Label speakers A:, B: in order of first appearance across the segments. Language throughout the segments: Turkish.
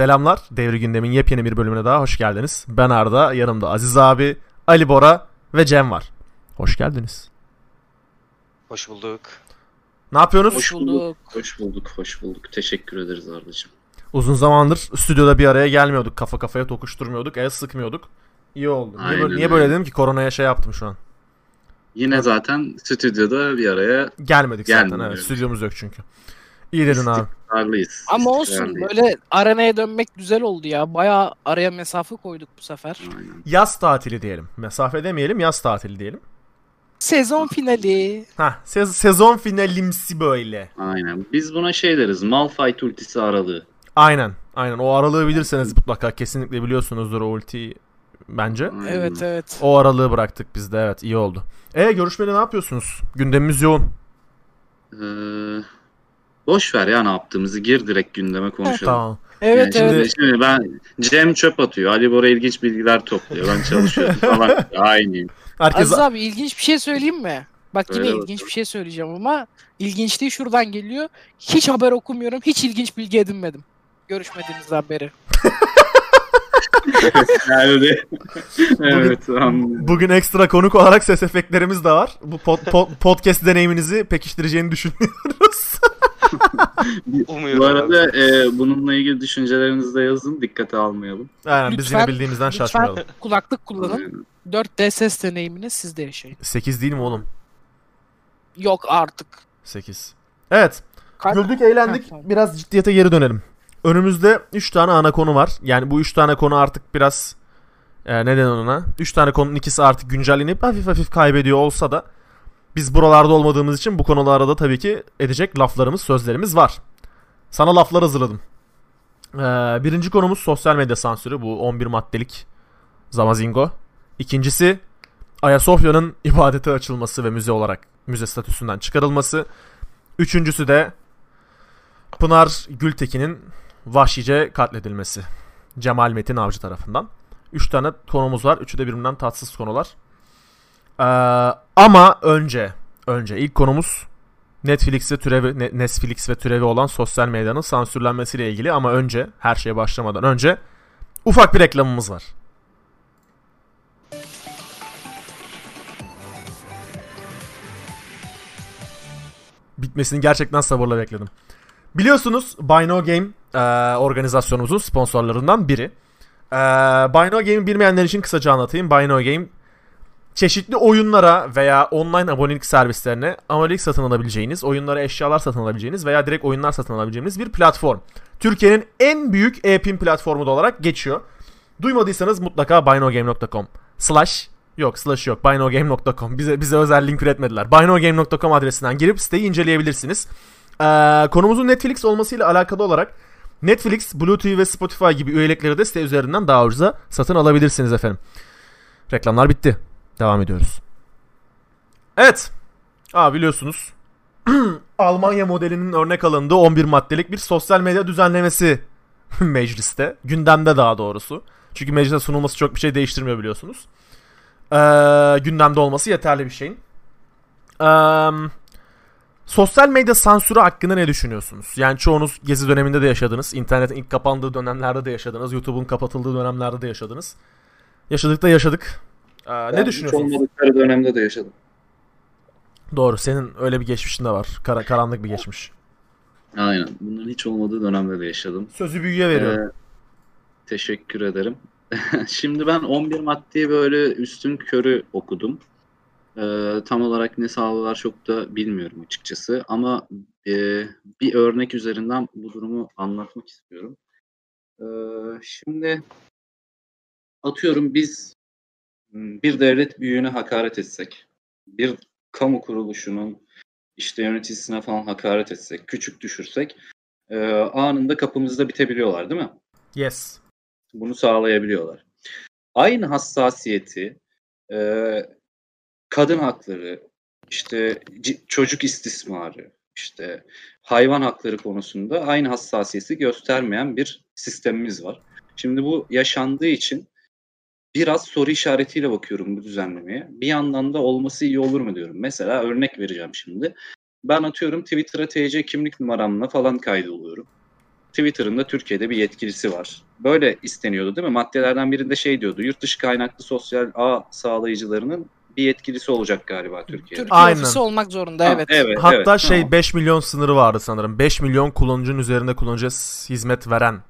A: Selamlar. Devri Gündem'in yepyeni bir bölümüne daha hoş geldiniz. Ben Arda, yanımda Aziz abi, Ali Bora ve Cem var. Hoş geldiniz.
B: Hoş bulduk.
A: Ne yapıyorsunuz?
C: Hoş bulduk.
D: Hoş bulduk, hoş bulduk. Teşekkür ederiz Arda'cığım.
A: Uzun zamandır stüdyoda bir araya gelmiyorduk. Kafa kafaya tokuşturmuyorduk. El sıkmıyorduk. İyi oldu. Niye, böyle, niye böyle
D: öyle.
A: dedim ki koronaya şey yaptım şu an.
D: Yine zaten stüdyoda bir araya
A: Gelmedik zaten.
D: Gelmiyor.
A: Evet, stüdyomuz yok çünkü. İyi dedin abi.
D: istikrarlıyız.
C: Ama olsun
D: İstikrarlıyız.
C: böyle arenaya dönmek güzel oldu ya. Bayağı araya mesafe koyduk bu sefer.
D: Aynen.
A: Yaz tatili diyelim. Mesafe demeyelim, yaz tatili diyelim.
C: Sezon finali.
A: Hah, sez- sezon finalimsi böyle.
D: Aynen. Biz buna şey deriz. Malphite ultisi aralığı.
A: Aynen. Aynen. O aralığı bilirseniz mutlaka kesinlikle biliyorsunuzdur o ultiyi bence.
D: Aynen.
C: Evet evet.
A: O aralığı bıraktık biz de evet iyi oldu. E görüşmede ne yapıyorsunuz? Gündemimiz yoğun.
D: Ee, boş ver ya ne yaptığımızı. Gir direkt gündeme konuşalım.
A: Tamam.
C: Evet
D: Yani
C: evet.
D: şimdi, şimdi ben Cem çöp atıyor. Ali Bora ilginç bilgiler topluyor. Ben çalışıyorum falan. Aynıyım.
A: Herkes
C: Aziz abi ilginç bir şey söyleyeyim mi? Bak yine
D: Söyle
C: ilginç
D: bakalım.
C: bir şey söyleyeceğim ama ilginçliği şuradan geliyor. Hiç haber okumuyorum. Hiç ilginç bilgi edinmedim. Görüşmediğimizden beri.
D: Yani evet. anladım.
A: bugün ekstra konuk olarak ses efektlerimiz de var. Bu pod- pod- podcast deneyiminizi pekiştireceğini düşünüyoruz.
B: Umuyorum
D: Bu arada e, bununla ilgili düşüncelerinizi de yazın. Dikkate almayalım.
A: Aynen biz yine
C: Lütfen-
A: bildiğimizden
C: Lütfen
A: şaşmayalım.
C: kulaklık kullanın.
D: Aynen.
C: 4D ses deneyimini siz de yaşayın.
A: 8 değil mi oğlum?
C: Yok artık.
A: 8. Evet.
C: Kaç-
A: Güldük eğlendik.
C: Ha, tamam.
A: Biraz ciddiyete geri dönelim. Önümüzde 3 tane ana konu var. Yani bu 3 tane konu artık biraz e, neden ona? 3 tane konunun ikisi artık güncellenip hafif hafif kaybediyor olsa da biz buralarda olmadığımız için bu konularda da tabii ki edecek laflarımız, sözlerimiz var. Sana laflar hazırladım. Ee, birinci konumuz sosyal medya sansürü. Bu 11 maddelik Zamazingo. İkincisi Ayasofya'nın ibadete açılması ve müze olarak müze statüsünden çıkarılması. Üçüncüsü de Pınar Gültekin'in vahşice katledilmesi. Cemal Metin Avcı tarafından. Üç tane konumuz var. Üçü de birbirinden tatsız konular. Ee, ama önce, önce ilk konumuz Netflix ve türevi, Ne- Netflix ve türevi olan sosyal medyanın sansürlenmesiyle ilgili. Ama önce, her şeye başlamadan önce ufak bir reklamımız var. Bitmesini gerçekten sabırla bekledim. Biliyorsunuz Buy Game e, organizasyonumuzun sponsorlarından biri. E, Buy Game'i bilmeyenler için kısaca anlatayım. Buy Game çeşitli oyunlara veya online abonelik servislerine abonelik satın alabileceğiniz, oyunlara eşyalar satın alabileceğiniz veya direkt oyunlar satın alabileceğiniz bir platform. Türkiye'nin en büyük e-pin platformu da olarak geçiyor. Duymadıysanız mutlaka buynogame.com slash yok slash yok buynogame.com bize bize özel link üretmediler. buynogame.com adresinden girip siteyi inceleyebilirsiniz. Ee, konumuzun Netflix olmasıyla alakalı olarak Netflix, Blue TV ve Spotify gibi üyelikleri de site üzerinden daha ucuza satın alabilirsiniz efendim. Reklamlar bitti. Devam ediyoruz. Evet. Aa biliyorsunuz. Almanya modelinin örnek alındığı 11 maddelik bir sosyal medya düzenlemesi mecliste. Gündemde daha doğrusu. Çünkü meclise sunulması çok bir şey değiştirmiyor biliyorsunuz. Ee, gündemde olması yeterli bir şeyin. Ee, sosyal medya sansürü hakkında ne düşünüyorsunuz? Yani çoğunuz gezi döneminde de yaşadınız. İnternetin ilk kapandığı dönemlerde de yaşadınız. YouTube'un kapatıldığı dönemlerde de yaşadınız. Yaşadık da yaşadık. Ee, ne
D: Ben
A: düşünüyorsunuz?
D: Hiç olmadıkları dönemde de yaşadım.
A: Doğru. Senin öyle bir geçmişin de var. Kara, karanlık bir geçmiş.
D: Aynen. Bunların hiç olmadığı dönemde de yaşadım.
A: Sözü büyüye veriyorum.
D: Ee, teşekkür ederim. Şimdi ben 11 maddeyi böyle üstün körü okudum. Ee, tam olarak ne sağlıyorlar çok da bilmiyorum açıkçası. Ama e, bir örnek üzerinden bu durumu anlatmak istiyorum. Ee, şimdi atıyorum biz bir devlet büyüğüne hakaret etsek, bir kamu kuruluşunun işte yöneticisine falan hakaret etsek, küçük düşürsek e, anında kapımızda bitebiliyorlar değil mi?
A: Yes.
D: Bunu sağlayabiliyorlar. Aynı hassasiyeti e, kadın hakları, işte çocuk istismarı, işte hayvan hakları konusunda aynı hassasiyeti göstermeyen bir sistemimiz var. Şimdi bu yaşandığı için biraz soru işaretiyle bakıyorum bu düzenlemeye. Bir yandan da olması iyi olur mu diyorum. Mesela örnek vereceğim şimdi. Ben atıyorum Twitter'a TC kimlik numaramla falan kaydoluyorum. Twitter'ın da Türkiye'de bir yetkilisi var. Böyle isteniyordu değil mi? Maddelerden birinde şey diyordu. Yurt dışı kaynaklı sosyal ağ sağlayıcılarının bir yetkilisi olacak galiba Türkiye'de.
C: Türkiye
A: Aynen.
C: ofisi olmak zorunda
D: Ha,
C: evet.
D: evet
A: Hatta
D: evet,
A: şey
D: tamam.
A: 5 milyon sınırı vardı sanırım. 5 milyon kullanıcının üzerinde kullanıcıya hizmet veren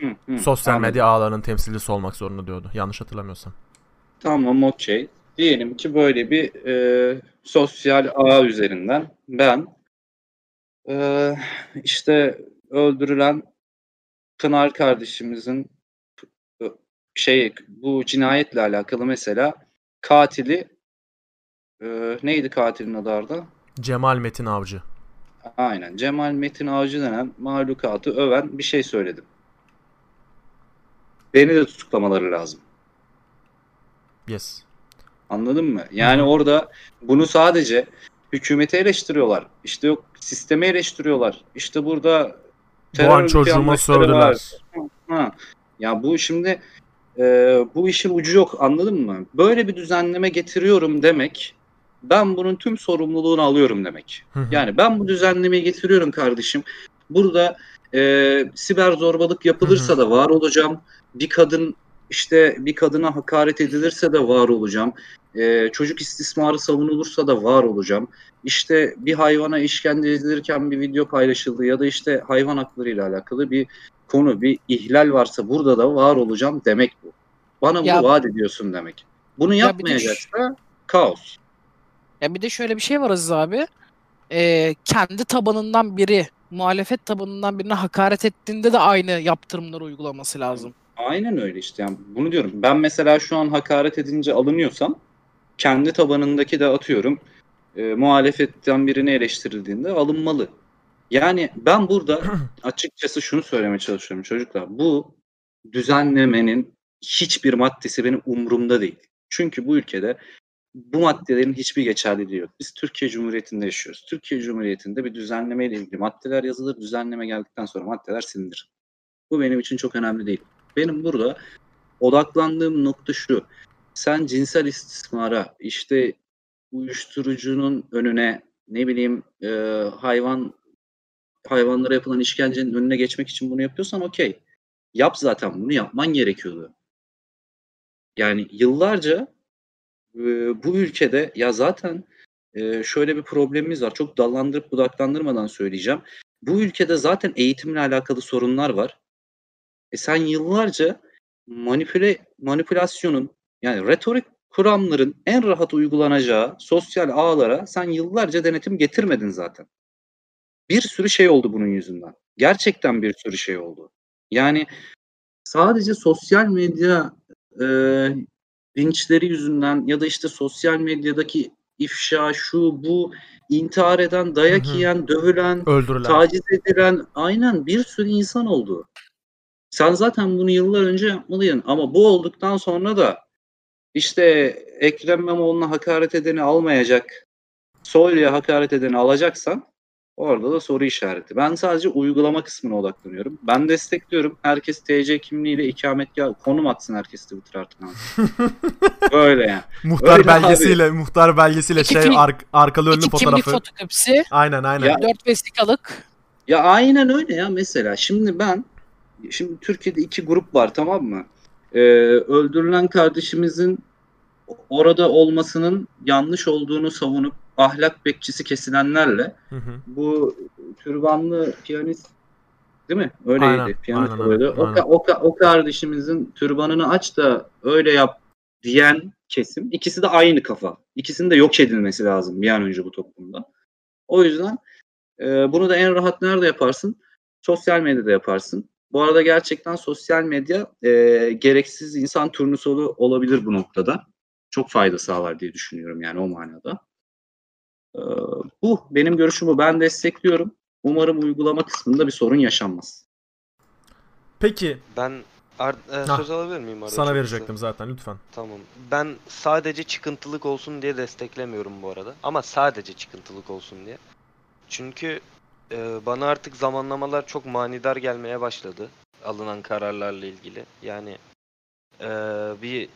D: Hı, hı,
A: sosyal
D: anladım.
A: medya ağlarının temsilcisi olmak zorunda diyordu. Yanlış hatırlamıyorsam.
D: Tamam okey. Diyelim ki böyle bir e, sosyal ağ üzerinden ben e, işte öldürülen Pınar kardeşimizin e, şey bu cinayetle alakalı mesela katili e, neydi katilin adı Arda?
A: Cemal Metin Avcı.
D: Aynen. Cemal Metin Avcı denen mahlukatı öven bir şey söyledim. Beni de tutuklamaları lazım.
A: Yes.
D: Anladın mı? Yani
A: Hı
D: orada bunu sadece hükümeti eleştiriyorlar. İşte yok sistemi eleştiriyorlar. İşte burada terör
A: Doğan çocuğuma sövdüler.
D: var. Ha. Ya bu şimdi e, bu işin ucu yok anladın mı? Böyle bir düzenleme getiriyorum demek ben bunun tüm sorumluluğunu alıyorum demek.
A: Hı hı.
D: Yani ben bu düzenlemeyi getiriyorum kardeşim. Burada e, siber zorbalık yapılırsa da var olacağım. Bir kadın işte bir kadına hakaret edilirse de var olacağım. E, çocuk istismarı savunulursa da var olacağım. İşte bir hayvana işkence edilirken bir video paylaşıldı ya da işte hayvan hakları ile alakalı bir konu, bir ihlal varsa burada da var olacağım demek bu. Bana bunu
C: Ya-
D: vaat ediyorsun demek. Bunu
C: Ya
D: yapmayacaksa kaos.
C: Ya bir de şöyle bir şey var Aziz abi. Ee, kendi tabanından biri, muhalefet tabanından birine hakaret ettiğinde de aynı yaptırımları uygulaması lazım.
D: Aynen öyle işte. Yani bunu diyorum. Ben mesela şu an hakaret edince alınıyorsam kendi tabanındaki de atıyorum e, muhalefetten birini eleştirildiğinde alınmalı. Yani ben burada açıkçası şunu söylemeye çalışıyorum çocuklar. Bu düzenlemenin hiçbir maddesi benim umurumda değil. Çünkü bu ülkede bu maddelerin hiçbir geçerliliği yok. Biz Türkiye Cumhuriyeti'nde yaşıyoruz. Türkiye Cumhuriyeti'nde bir düzenleme ile ilgili maddeler yazılır. Düzenleme geldikten sonra maddeler silinir. Bu benim için çok önemli değil. Benim burada odaklandığım nokta şu. Sen cinsel istismara, işte uyuşturucunun önüne, ne bileyim e, hayvan hayvanlara yapılan işkencenin önüne geçmek için bunu yapıyorsan okey. Yap zaten bunu yapman gerekiyordu. Yani yıllarca bu ülkede ya zaten şöyle bir problemimiz var. Çok dallandırıp budaklandırmadan söyleyeceğim. Bu ülkede zaten eğitimle alakalı sorunlar var. E sen yıllarca manipüle manipülasyonun yani retorik kuramların en rahat uygulanacağı sosyal ağlara sen yıllarca denetim getirmedin zaten. Bir sürü şey oldu bunun yüzünden. Gerçekten bir sürü şey oldu. Yani sadece sosyal medya e, linçleri yüzünden ya da işte sosyal medyadaki ifşa şu bu intihar eden, dayak
A: Hı hı.
D: yiyen, dövülen,
A: Öldürülen.
D: taciz edilen aynen bir sürü insan oldu. Sen zaten bunu yıllar önce yapmalıydın ama bu olduktan sonra da işte Ekrem İmamoğlu'na hakaret edeni almayacak, Soylu'ya hakaret edeni alacaksan orada da soru işareti. Ben sadece uygulama kısmına odaklanıyorum. Ben destekliyorum. Herkes TC kimliğiyle ikametgah konum atsın herkes Twitter artık. Böyle yani.
A: muhtar
D: Öyle
A: belgesiyle, muhtar belgesiyle
C: İki
A: şey
C: kim-
A: ar- arkalı önlü
C: İki kimlik
A: fotoğrafı.
C: fotokopisi,
A: Aynen aynen.
D: Ya-
C: 4 vesikalık.
D: Ya aynen öyle ya mesela. Şimdi ben şimdi Türkiye'de iki grup var tamam mı? Ee, öldürülen kardeşimizin orada olmasının yanlış olduğunu savunup ahlak bekçisi kesilenlerle
A: Hı hı.
D: bu türbanlı piyanist değil mi? Öyleydi.
A: Aynen,
D: Piyanist
A: aynen,
D: öyle.
A: aynen,
D: O, ka- o, ka- o kardeşimizin türbanını aç da öyle yap diyen kesim. İkisi de aynı kafa. İkisinin de yok edilmesi lazım bir an önce bu toplumda. O yüzden e, bunu da en rahat nerede yaparsın? Sosyal medyada yaparsın. Bu arada gerçekten sosyal medya e, gereksiz insan turnusolu olabilir bu noktada. Çok fayda sağlar diye düşünüyorum yani o manada. E, bu benim görüşüm bu. Ben destekliyorum. Umarım uygulama kısmında bir sorun yaşanmaz.
A: Peki
E: Ben Ar- e, söz alabilir miyim arada?
A: sana verecektim
E: kısa?
A: zaten lütfen.
E: Tamam. Ben sadece çıkıntılık olsun diye desteklemiyorum bu arada. Ama sadece çıkıntılık olsun diye. Çünkü e, bana artık zamanlamalar çok manidar gelmeye başladı. Alınan kararlarla ilgili. Yani e, bir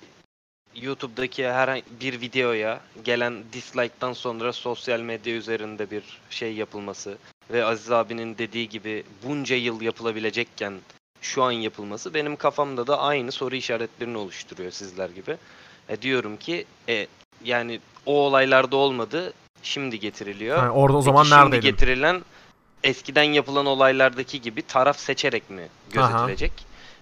E: YouTube'daki herhangi bir videoya gelen dislike'tan sonra sosyal medya üzerinde bir şey yapılması. ve Aziz abinin dediği gibi bunca yıl yapılabilecekken şu an yapılması benim kafamda da aynı soru işaretlerini oluşturuyor sizler gibi. E, diyorum ki e, yani o olaylarda olmadı şimdi getiriliyor.
A: Yani orada o
E: Peki
A: zaman
E: şimdi
A: neredeydin?
E: getirilen eskiden yapılan olaylardaki gibi taraf seçerek mi gözetilecek?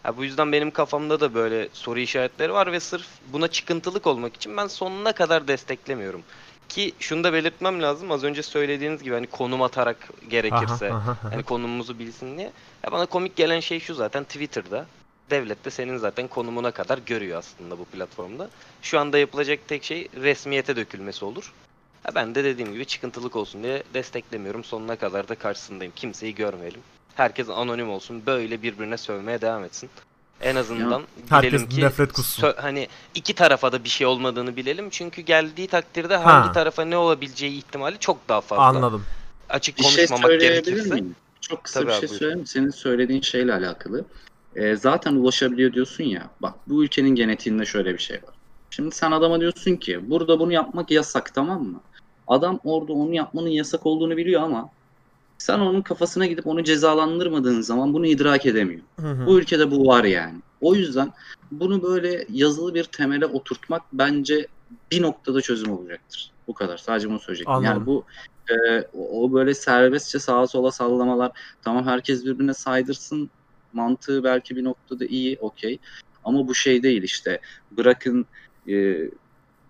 E: Ha, bu yüzden benim kafamda da böyle soru işaretleri var ve sırf buna çıkıntılık olmak için ben sonuna kadar desteklemiyorum. Ki şunu da belirtmem lazım az önce söylediğiniz gibi hani konum atarak gerekirse
A: Aha, aha, aha.
E: hani konumumuzu bilsin diye. Ya bana komik gelen şey şu zaten Twitter'da devlet de senin zaten konumuna kadar görüyor aslında bu platformda. Şu anda yapılacak tek şey resmiyete dökülmesi olur. Ha, ben de dediğim gibi çıkıntılık olsun diye desteklemiyorum. Sonuna kadar da karşısındayım. Kimseyi görmeyelim. Herkes anonim olsun. Böyle birbirine sövmeye devam etsin. En azından
A: Herkes
E: bilelim ki
A: nefret kussun.
E: sö- hani iki tarafa da bir şey olmadığını bilelim. Çünkü geldiği takdirde
A: Ha.
E: hangi tarafa ne olabileceği ihtimali çok daha fazla.
A: Anladım.
E: Açık
D: Bir şey
E: konuşmamak
D: söyleyebilir
E: gerekirse.
D: miyim? Çok kısa
E: Tabii
D: bir şey söyleyeyim. Senin söylediğin şeyle alakalı. Ee, zaten ulaşabiliyor diyorsun ya. Bak bu ülkenin genetiğinde şöyle bir şey var. Şimdi sen adama diyorsun ki burada bunu yapmak yasak tamam mı? Adam orada onu yapmanın yasak olduğunu biliyor ama sen onun kafasına gidip onu cezalandırmadığın zaman bunu idrak edemiyor.
A: Hı hı.
D: Bu ülkede bu var yani. O yüzden bunu böyle yazılı bir temele oturtmak bence bir noktada çözüm olacaktır. Bu kadar. Sadece bunu söyleyecektim.
A: Anladım.
D: Yani bu e, o böyle serbestçe sağa sola sallamalar tamam herkes birbirine saydırsın mantığı belki bir noktada iyi okey ama bu şey değil işte bırakın e,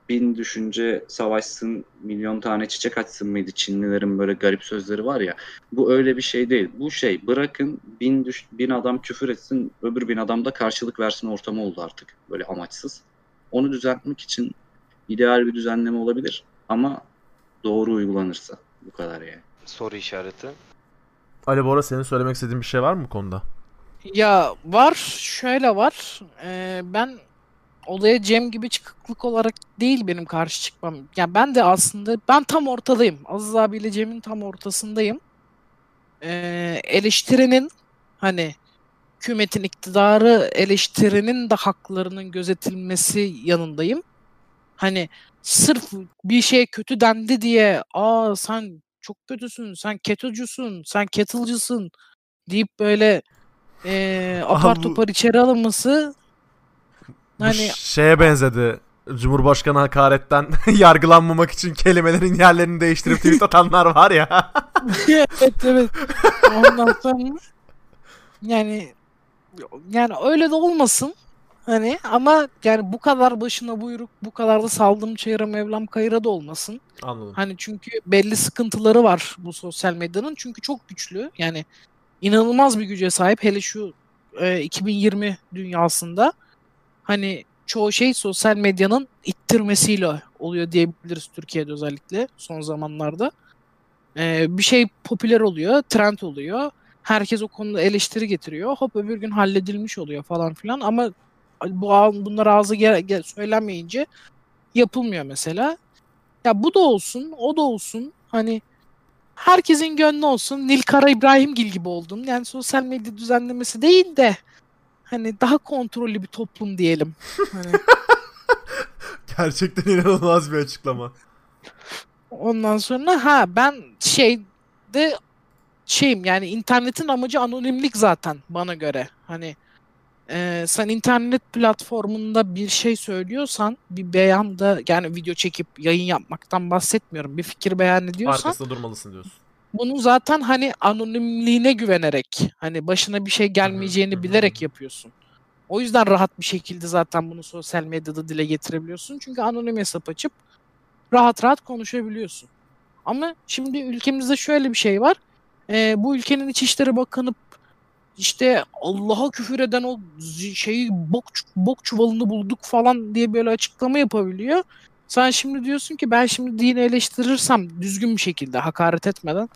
D: bin düşünce savaşsın milyon tane çiçek açsın mıydı Çinlilerin böyle garip sözleri var ya bu öyle bir şey değil bu şey bırakın bin, düş, bin adam küfür etsin öbür bin adam da karşılık versin ortamı oldu artık böyle amaçsız onu düzeltmek için ideal bir düzenleme olabilir ama doğru uygulanırsa bu kadar yani.
E: Soru işareti.
A: Ali Bora senin söylemek istediğin bir şey var mı bu konuda?
C: Ya var, şöyle var. Ee, ben olaya Cem gibi çıkıklık olarak değil benim karşı çıkmam. Ya ben de aslında ben tam ortadayım. Aziz abiyle Cem'in tam ortasındayım. Ee, eleştirinin hani hükümetin iktidarı eleştirinin de haklarının gözetilmesi yanındayım. Hani sırf bir şey kötü dendi diye aa sen çok kötüsün, sen ketocusun, sen kettle'cısın deyip böyle
A: Aha,
C: apar
A: bu-
C: topar içeri alınması hani
A: şeye benzedi. Cumhurbaşkanı hakaretten yargılanmamak için kelimelerin yerlerini değiştirip tweet atanlar var ya.
C: evet evet. Ondan sonra yani yani öyle de olmasın. Hani ama yani bu kadar başına buyruk, bu kadar da saldım çayıra mevlam kayıra da olmasın.
A: Anladım.
C: Hani çünkü belli sıkıntıları var bu sosyal medyanın. Çünkü çok güçlü. Yani inanılmaz bir güce sahip. Hele şu e, 2020 dünyasında hani çoğu şey sosyal medyanın ittirmesiyle oluyor diyebiliriz Türkiye'de özellikle son zamanlarda. E, bir şey popüler oluyor, trend oluyor. Herkes o konuda eleştiri getiriyor. Hop öbür gün halledilmiş oluyor falan filan ama bu bunlar ağzı ge- ge- söylenmeyince yapılmıyor mesela. Ya bu da olsun, o da olsun. Hani herkesin gönlü olsun. Nilkara İbrahimgil gibi oldum. Yani sosyal medya düzenlemesi değil de hani daha kontrollü bir toplum diyelim. Hani
A: Gerçekten inanılmaz bir açıklama.
C: ondan sonra ha ben şeyde şeyim yani internetin amacı anonimlik zaten bana göre. Hani e, sen internet platformunda bir şey söylüyorsan bir beyanda yani video çekip yayın yapmaktan bahsetmiyorum. Bir fikir beyan ediyorsan
A: Arkasında durmalısın diyorsun.
C: Bunu zaten hani anonimliğine güvenerek hani başına bir şey gelmeyeceğini bilerek yapıyorsun. O yüzden rahat bir şekilde zaten bunu sosyal medyada dile getirebiliyorsun. Çünkü anonim hesap açıp rahat rahat konuşabiliyorsun. Ama şimdi ülkemizde şöyle bir şey var. Ee, bu ülkenin İçişleri Bakanı işte Allah'a küfür eden o şeyi bok, bok çuvalını bulduk falan diye böyle açıklama yapabiliyor. Sen şimdi diyorsun ki ben şimdi dini eleştirirsem düzgün bir şekilde hakaret etmeden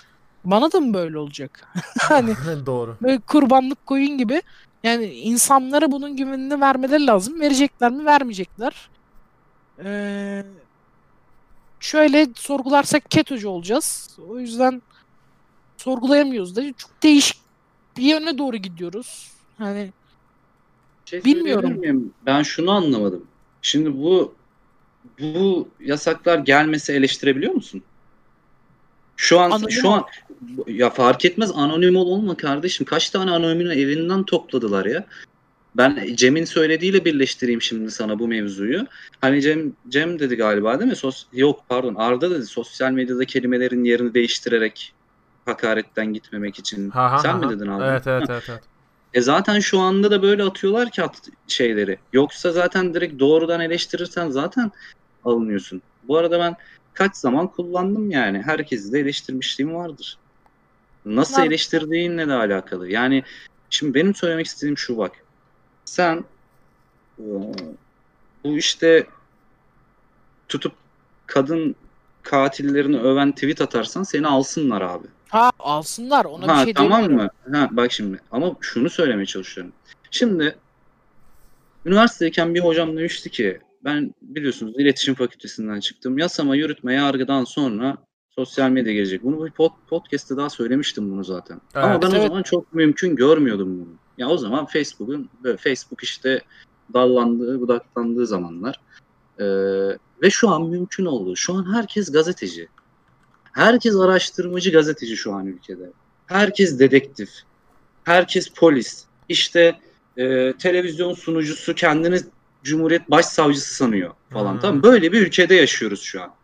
C: bana da mı böyle olacak? hani
A: Doğru.
C: böyle kurbanlık koyun gibi. Yani insanlara bunun güvenini vermeleri lazım. Verecekler mi? Vermeyecekler. Ee, şöyle sorgularsak ketocu olacağız. O yüzden sorgulayamıyoruz da çok değişik bir yöne doğru gidiyoruz. Hani
D: şey
C: Bilmiyorum.
D: Ben şunu anlamadım. Şimdi bu bu yasaklar gelmese eleştirebiliyor musun? Şu an
C: Anonim
D: şu an ya fark etmez anonim ol olma kardeşim. Kaç tane anonimini evinden topladılar ya. Ben Cem'in söylediğiyle birleştireyim şimdi sana bu mevzuyu. Hani Cem Cem dedi galiba değil mi? Sos yok pardon Arda dedi sosyal medyada kelimelerin yerini değiştirerek hakaretten gitmemek için.
A: Ha, ha,
D: Sen
A: ha,
D: mi
A: ha.
D: dedin abi?
A: Evet evet evet. evet.
D: E zaten şu anda da böyle atıyorlar ki at şeyleri. Yoksa zaten direkt doğrudan eleştirirsen zaten alınıyorsun. Bu arada ben kaç zaman kullandım yani. Herkesi de eleştirmişliğim vardır. Nasıl
C: Var.
D: eleştirdiğinle de alakalı. Yani şimdi benim söylemek istediğim şu bak. Sen e, bu işte tutup kadın katillerini öven tweet atarsan seni alsınlar abi.
C: Ha alsınlar ona
D: Ha
C: bir şey
D: tamam
C: demiyorum.
D: mı? Ha bak şimdi ama şunu söylemeye çalışıyorum. Şimdi üniversitedeyken bir hocam demişti ki ben biliyorsunuz iletişim fakültesinden çıktım. Yasama, yürütme, yargıdan sonra sosyal medya gelecek. Bunu bir pod, podcast'te daha söylemiştim bunu zaten. Ama
A: Evet.
D: ben o
C: Evet.
D: zaman çok mümkün görmüyordum bunu. Ya o zaman Facebook'un böyle Facebook işte dallandığı, budaklandığı zamanlar. Ee, ve şu an mümkün oldu. Şu an herkes gazeteci. Herkes araştırmacı gazeteci şu an ülkede. Herkes dedektif. Herkes polis. İşte e, televizyon sunucusu kendini Cumhuriyet Başsavcısı sanıyor falan.
A: Hmm.
D: Tamam? Böyle bir ülkede yaşıyoruz şu an.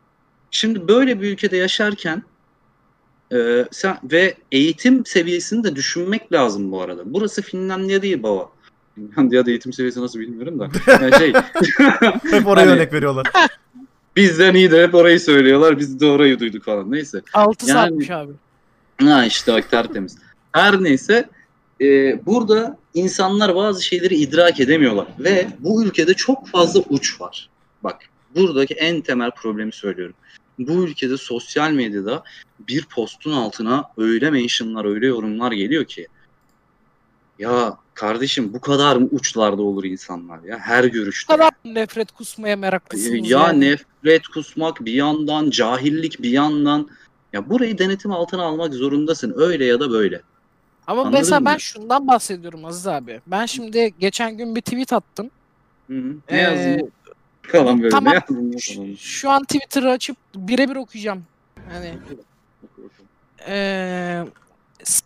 D: Şimdi böyle bir ülkede yaşarken e, sen ve eğitim seviyesini de düşünmek lazım bu arada. Burası Finlandiya değil baba. Finlandiya'da eğitim seviyesi nasıl bilmiyorum da. Yani şey,
A: Hep oraya
D: Hani-
A: örnek veriyorlar.
D: bizden iyi de hep orayı söylüyorlar. Biz de orayı duyduk falan. Neyse.
C: Altı
D: Yani-
C: saatmiş abi.
D: Ha işte bak tertemiz. Her neyse e, burada insanlar bazı şeyleri idrak edemiyorlar ve bu ülkede çok fazla uç var. Bak buradaki en temel problemi söylüyorum. Bu ülkede sosyal medyada bir postun altına öyle mentionlar, öyle yorumlar geliyor ki ya kardeşim bu kadar mı uçlarda olur insanlar ya her
C: Bu
D: görüşte.
C: kadar nefret kusmaya meraklısınız
D: Ya
C: yani.
D: nefret kusmak bir yandan, cahillik bir yandan. Ya burayı denetim altına almak zorundasın öyle ya da böyle.
C: Ama
D: Anladın
C: mesela
D: mı?
C: ben şundan bahsediyorum Aziz abi. Ben şimdi geçen gün bir tweet attım.
D: Hı hı. Ne
C: Ee,
D: yazdın? Kalan böyle
C: tamam.
D: ne yazdın? Ne
C: Ş-
D: falan.
C: Şu an Twitter'ı açıp birebir okuyacağım. Hani eee,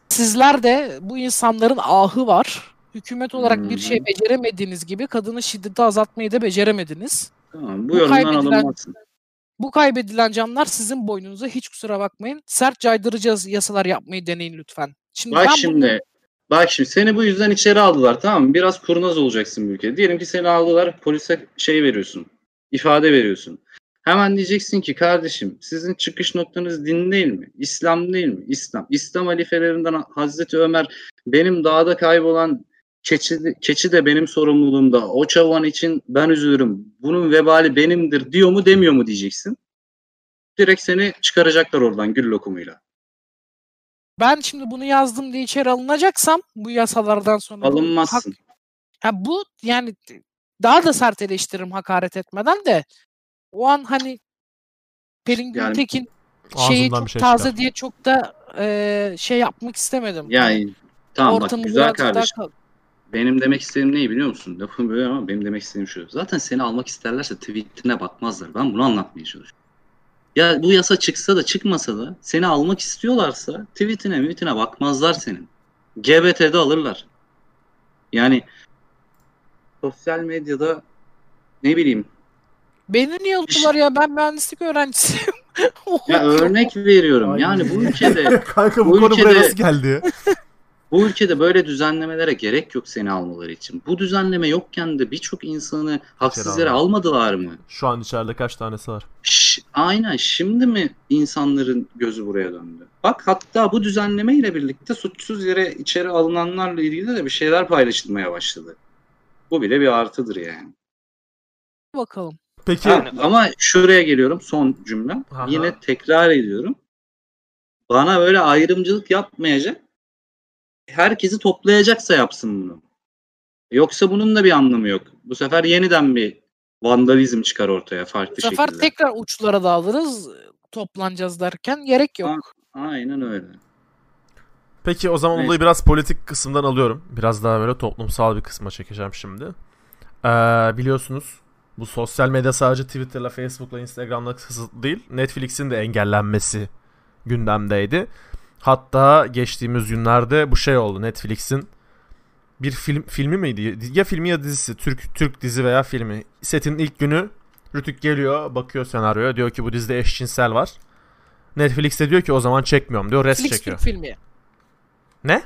C: sizler de bu insanların ahı var. Hükümet olarak bir şey
D: hı.
C: beceremediğiniz gibi kadını şiddeti azaltmayı da beceremediniz.
D: Tamam, bu,
C: Bu kaybedilen-. Bu kaybedilen canlar sizin boynunuza hiç kusura bakmayın. Sert caydırıcı yasalar yapmayı deneyin lütfen. Şimdi
D: Bak şimdi.
C: bunu-
D: Bak şimdi seni bu yüzden içeri aldılar tamam mı? Biraz kurnaz olacaksın bu ülkede. Diyelim ki seni aldılar polise şey veriyorsun. ifade veriyorsun. Hemen diyeceksin ki kardeşim sizin çıkış noktanız din değil mi? İslam değil mi? İslam. İslam halifelerinden Hazreti Ömer benim dağda kaybolan keçi, keçi de benim sorumluluğumda. O çavan için ben üzülürüm. Bunun vebali benimdir diyor mu demiyor mu diyeceksin. Direkt seni çıkaracaklar oradan gül lokumuyla.
C: ben şimdi bunu yazdım diye içeri alınacaksam bu yasalardan sonra bu hak-
D: Alınmazsın.
C: Ha bu yani daha da sert eleştiririm hakaret etmeden de o an hani Pelin
D: Yani
C: Gültekin şeyi
A: Ağzından
C: çok
A: bir şey
C: taze
A: çıkar.
C: diye çok da e, şey yapmak istemedim.
D: Yani tamam bak güzel
C: birazcık daha
D: kardeşim.
C: kal-
D: Benim demek istediğim ne biliyor musun? Lafım böyle ama benim demek istediğim şu. Zaten seni almak isterlerse tweetine bakmazlar. Ben bunu anlatmaya çalışıyorum. Ya bu yasa çıksa da çıkmasa da seni almak istiyorlarsa tweetine tweetine bakmazlar senin. GBT'de alırlar. Yani sosyal medyada ne bileyim
C: Beni niye aldılar ya ben mühendislik öğrencisiyim.
D: ya örnek veriyorum. Yani bu ülkede
A: Kanka bu,
D: Bu
A: konu buraya
D: ülkede-
A: nasıl geldi?
D: Bu ülkede böyle düzenlemelere gerek yok seni almaları için. Bu düzenleme yokken de birçok insanı haksız yere
A: almadı.
D: almadılar mı?
A: Şu an içeride kaç tanesi var?
D: Ş- aynen şimdi mi insanların gözü buraya döndü? Bak hatta bu düzenleme ile birlikte suçsuz yere içeri alınanlarla ilgili de bir şeyler paylaşılmaya başladı. Bu bile bir artıdır yani.
C: Bakalım.
A: Peki
D: Ha, ama şuraya geliyorum son cümlem.
A: Aha.
D: Yine tekrar ediyorum. Bana böyle ayrımcılık yapmayacak. Herkesi toplayacaksa yapsın bunu. Yoksa bunun da bir anlamı yok. Bu sefer yeniden bir vandalizm çıkar ortaya farklı
C: Bu sefer
D: şekilde.
C: tekrar uçlara dağılırız toplanacağız derken gerek yok.
D: Aynen öyle.
A: Peki o zaman
D: Neyse.
A: olayı biraz politik kısımdan alıyorum. Biraz daha böyle toplumsal bir kısma çekeceğim şimdi. Ee, biliyorsunuz bu sosyal medya sadece Twitter'la, Facebook'la, Instagram'la kısıtlı değil. Netflix'in de engellenmesi gündemdeydi. Hatta geçtiğimiz günlerde bu şey oldu Netflix'in bir film filmi miydi? Ya filmi ya dizisi. Türk Türk dizi veya filmi. Setin ilk günü Rütük geliyor, bakıyor senaryoya. Diyor ki bu dizide eşcinsel var. Netflix de diyor ki o zaman çekmiyorum diyor. Rest
C: Netflix
A: çekiyor.
C: Türk filmi.
A: Ne?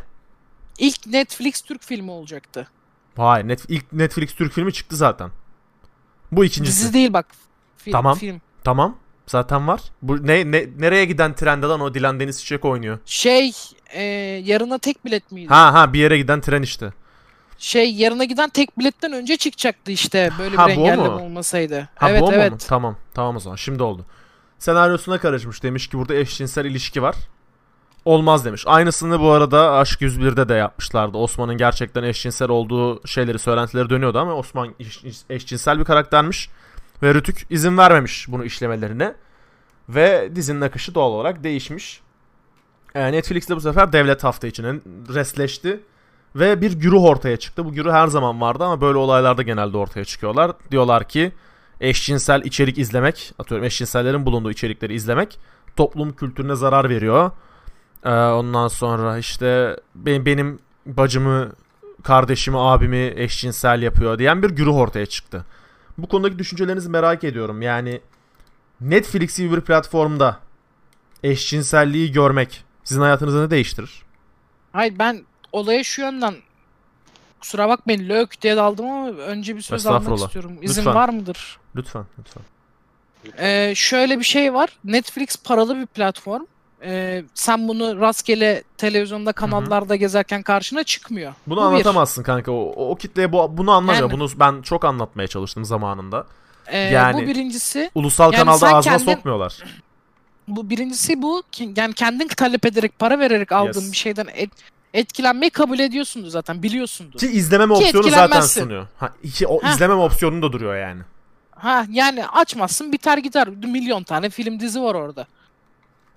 C: İlk Netflix Türk filmi olacaktı.
A: Hayır. Net, ilk Netflix Türk filmi çıktı zaten. Bu ikincisi.
C: Dizi değil bak. Film,
A: Tamam.
C: Film.
A: Tamam. Zaten var. Bu ne, ne nereye giden trende lan o Dilan Deniz Çiçek oynuyor.
C: Şey e, yarına tek bilet miydi?
A: Ha ha bir yere giden tren işte.
C: Şey yarına giden tek biletten önce çıkacaktı işte böyle
A: Ha,
C: bir engelleme
A: mu?
C: olmasaydı.
A: Ha
C: evet
A: bu mu
C: evet.
A: onun? Tamam. Tamam o zaman. Şimdi oldu. Senaryosuna karışmış. Demiş ki burada eşcinsel ilişki var. Olmaz demiş. Aynısını bu arada Aşk 101'de de yapmışlardı. Osman'ın gerçekten eşcinsel olduğu şeyleri, söylentileri dönüyordu ama Osman eş- eşcinsel bir karaktermiş. Ve Rütük izin vermemiş bunu işlemelerine. Ve dizinin akışı doğal olarak değişmiş. Ee, Netflix'te bu sefer devlet hafta içine restleşti. Ve bir güruh ortaya çıktı. Bu güruh her zaman vardı ama böyle olaylarda genelde ortaya çıkıyorlar. Diyorlar ki eşcinsel içerik izlemek, atıyorum eşcinsellerin bulunduğu içerikleri izlemek toplum kültürüne zarar veriyor. Ee, ondan sonra işte benim, benim bacımı, kardeşimi, abimi eşcinsel yapıyor diyen bir güruh ortaya çıktı. Bu konudaki düşüncelerinizi merak ediyorum. Yani Netflix gibi bir platformda eşcinselliği görmek sizin hayatınızı ne değiştirir?
C: Hayır ben olaya şu yönden kusura bakmayın lök diye daldım ama önce bir söz almak istiyorum. İzin
A: Lütfen.
C: var mıdır?
A: Lütfen, lütfen.
C: Ee, şöyle bir şey var. Netflix paralı bir platform. Ee, sen bunu rastgele televizyonda kanallarda gezerken karşına çıkmıyor.
A: Bunu
C: Bu bir.
A: anlatamazsın kanka. O, o, kitleye bu, bunu anlamıyor.
C: Yani-
A: Bunu ben çok anlatmaya çalıştım zamanında.
C: Ee,
A: Yani-
C: Bu birincisi.
A: Ulusal
C: Yani
A: kanalda ağzına
C: kendin-
A: sokmuyorlar.
C: Bu birincisi bu. Yani kendin talep ederek para vererek aldığın
A: Yes.
C: bir şeyden et- etkilenmeyi kabul ediyorsundur zaten biliyorsundur.
A: Ki izlememe
C: Ki
A: opsiyonu zaten sunuyor. Ha, iki, o
C: Heh.
A: izlememe opsiyonu da duruyor yani.
C: Ha yani açmazsın biter gider. Milyon tane film dizi var orada.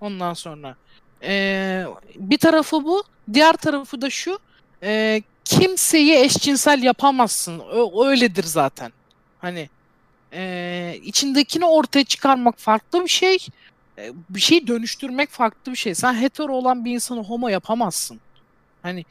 C: Ondan sonra. Ee, bir tarafı bu. Diğer tarafı da şu. ee, kimseyi eşcinsel yapamazsın. Ö- öyledir zaten. Hani ee, içindekini ortaya çıkarmak farklı bir şey. Ee, bir şey dönüştürmek farklı bir şey. Sen hetero olan bir insanı homo yapamazsın. Hani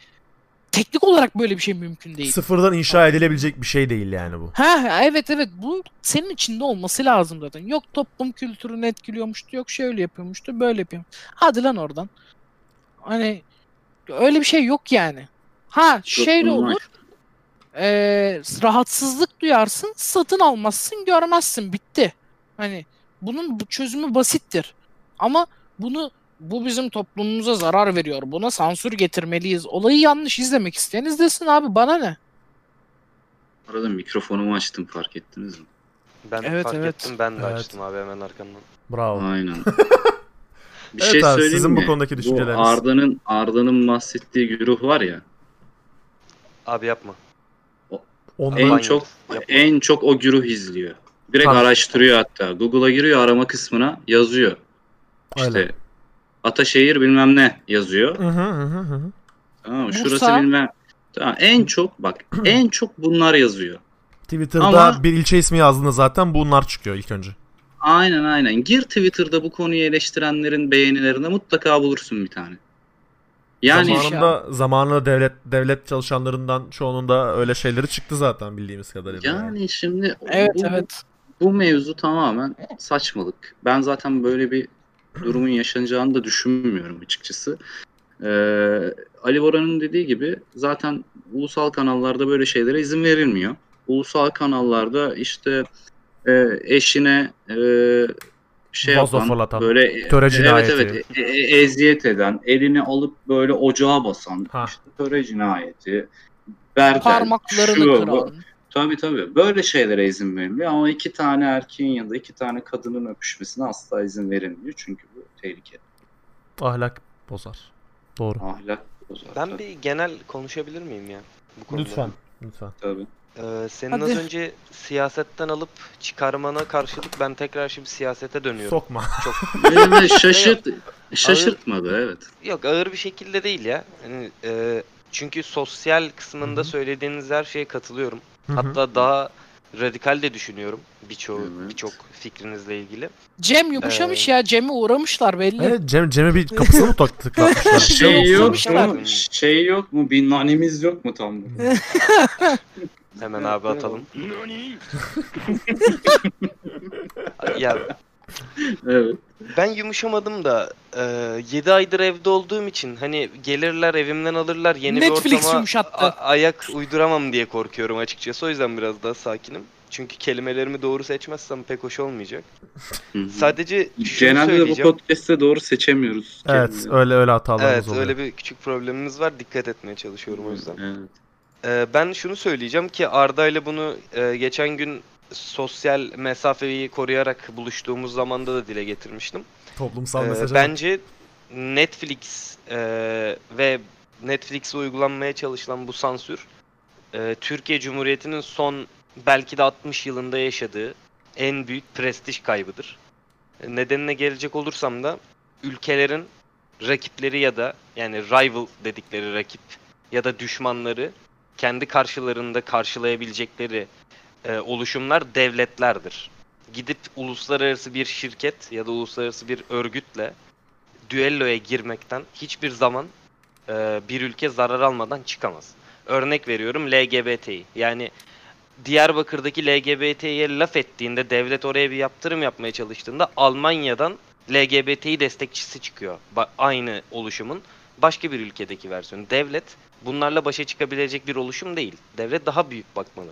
C: teknik olarak böyle bir şey mümkün değil.
A: Sıfırdan inşa edilebilecek bir şey değil yani bu.
C: Ha evet evet bu senin içinde olması lazım zaten. Yok toplum kültürünü etkiliyormuştu, yok şöyle yapıyormuştu, böyle yapıyor. Hadi lan oradan. Hani öyle bir şey yok yani. Ha
D: normal.
C: olur. eee, rahatsızlık duyarsın, satın almazsın, görmezsin, bitti. Hani bunun bu çözümü basittir. Ama bunu bu bizim toplumumuza zarar veriyor. Buna sansür getirmeliyiz. Olayı yanlış izlemek isteyen izlesin abi bana ne?
D: Arada mikrofonumu açtım fark ettiniz mi?
E: Ben
C: Evet,
E: fark
C: evet.
E: ettim ben de
A: Evet.
E: açtım abi hemen arkandan.
A: Bravo.
D: Aynen. Bir
A: Evet
D: şey
A: abi,
D: söyleyeyim
A: sizin bu
D: mi?
A: konudaki düşünceleriniz.
D: Bu Arda'nın Arda'nın bahsettiği güruh var ya.
E: Abi yapma.
A: Ondan
D: En çok
E: Yapma.
D: en çok o güruh izliyor. Direkt
A: Tabii.
D: araştırıyor hatta. Google'a giriyor arama kısmına yazıyor. İşte
A: Öyle.
D: Ataşehir bilmem ne yazıyor.
A: Hı hı hı.
D: Tamam mı?
C: Bursa.
D: Şurası bilmem. Tamam. En çok bak en çok bunlar yazıyor.
A: Twitter'da
D: Ama-
A: bir ilçe ismi yazdığında zaten bunlar çıkıyor ilk önce.
D: Aynen aynen. Gir Twitter'da bu konuyu eleştirenlerin beğenilerine mutlaka bulursun bir tane. Yani
C: Zaman-
A: zamanında zamanında devlet devlet çalışanlarından çoğunun da öyle şeyleri çıktı zaten bildiğimiz kadarıyla.
D: yani şimdi
C: Evet
D: bu,
C: evet.
D: bu mevzu tamamen saçmalık. Ben zaten böyle bir durumun yaşanacağını da düşünmüyorum açıkçası. Ee, Ali Boran'ın dediği gibi zaten ulusal kanallarda böyle şeylere izin verilmiyor. Ulusal kanallarda işte e, eşine e, şey
A: Vazo
D: yapan
A: fırlatan,
D: böyle
A: töre
D: evet
A: cinayeti.
D: evet e- e- eziyet eden, elini alıp böyle ocağa basan,
A: Ha.
D: işte töre cinayeti, berdel,
C: Parmaklarını
D: şu, bu.
C: kıran.
D: Tabii tabii. Böyle şeylere izin veriliyor ama iki tane erkeğin ya da iki tane kadının öpüşmesine asla izin verilmiyor. Çünkü bu tehlikeli.
A: Ahlak bozar. Doğru.
D: Ahlak bozar.
E: Ben
D: tabii,
E: bir genel konuşabilir miyim ya? Bu konuda?
A: Lütfen. Lütfen.
D: Tabii.
E: Ee, senin
C: Hadi.
E: az önce siyasetten alıp çıkarmana karşılık ben tekrar şimdi siyasete dönüyorum.
A: Sokma.
E: Çok
D: Evet, şaşırt, şaşırtmadı evet.
E: yok ağır bir şekilde değil ya. Hani, e, çünkü sosyal kısmında
A: Hı hı.
E: söylediğiniz her şeye katılıyorum.
A: Hı hı.
E: Hatta daha radikal de düşünüyorum birçoğu
D: Evet.
E: birçok fikrinizle ilgili.
C: Cem yumuşamış
E: Ee,
C: ya. Cem'e uğramışlar belli.
A: Evet Cem, Cem'e bir kapısına mı tık- tıklatmışlar?
C: Şey
D: Şey yok mu? Şey yok mu? Bir nanemiz yok mu tam?
E: Hemen abi atalım. ya
D: Evet.
E: ben yumuşamadım da 7 aydır evde olduğum için hani gelirler evimden alırlar yeni
C: Netflix
E: bir ortama
C: yumuşattı.
E: ayak uyduramam diye korkuyorum açıkçası. O yüzden biraz daha sakinim. Çünkü kelimelerimi doğru seçmezsem pek hoş olmayacak.
D: Hı hı.
E: Sadece şunu
D: Genelde de bu
E: söyleyeceğim.
D: podcast'te doğru seçemiyoruz.
A: evet
D: kelimeleri.
A: öyle öyle hatalarımız
E: Evet
A: oluyor.
E: öyle bir küçük problemimiz var. Dikkat etmeye çalışıyorum o yüzden.
D: Evet.
E: Ee, ben şunu söyleyeceğim ki Arda ile bunu e, geçen gün sosyal mesafeyi koruyarak buluştuğumuz zamanda da dile getirmiştim.
A: Toplumsal
E: Ee,
A: mesajı.
E: bence Netflix e, ve Netflix'e uygulanmaya çalışılan bu sansür e, Türkiye Cumhuriyeti'nin son belki de 60 yılında yaşadığı en büyük prestij kaybıdır. E, Nedenine gelecek olursam da ülkelerin rakipleri ya da yani rival dedikleri rakip ya da düşmanları kendi karşılarında karşılayabilecekleri e, oluşumlar devletlerdir. Gidip uluslararası bir şirket ya da uluslararası bir örgütle düelloya girmekten hiçbir zaman e, bir ülke zarar almadan çıkamaz. Örnek veriyorum LGBT'yi. Yani Diyarbakır'daki LGBT'ye laf ettiğinde devlet oraya bir yaptırım yapmaya çalıştığında Almanya'dan LGBT'yi destekçisi çıkıyor. Ba- aynı oluşumun başka bir ülkedeki versiyonu. Devlet bunlarla başa çıkabilecek bir oluşum değil. Devlet daha büyük bakmalı.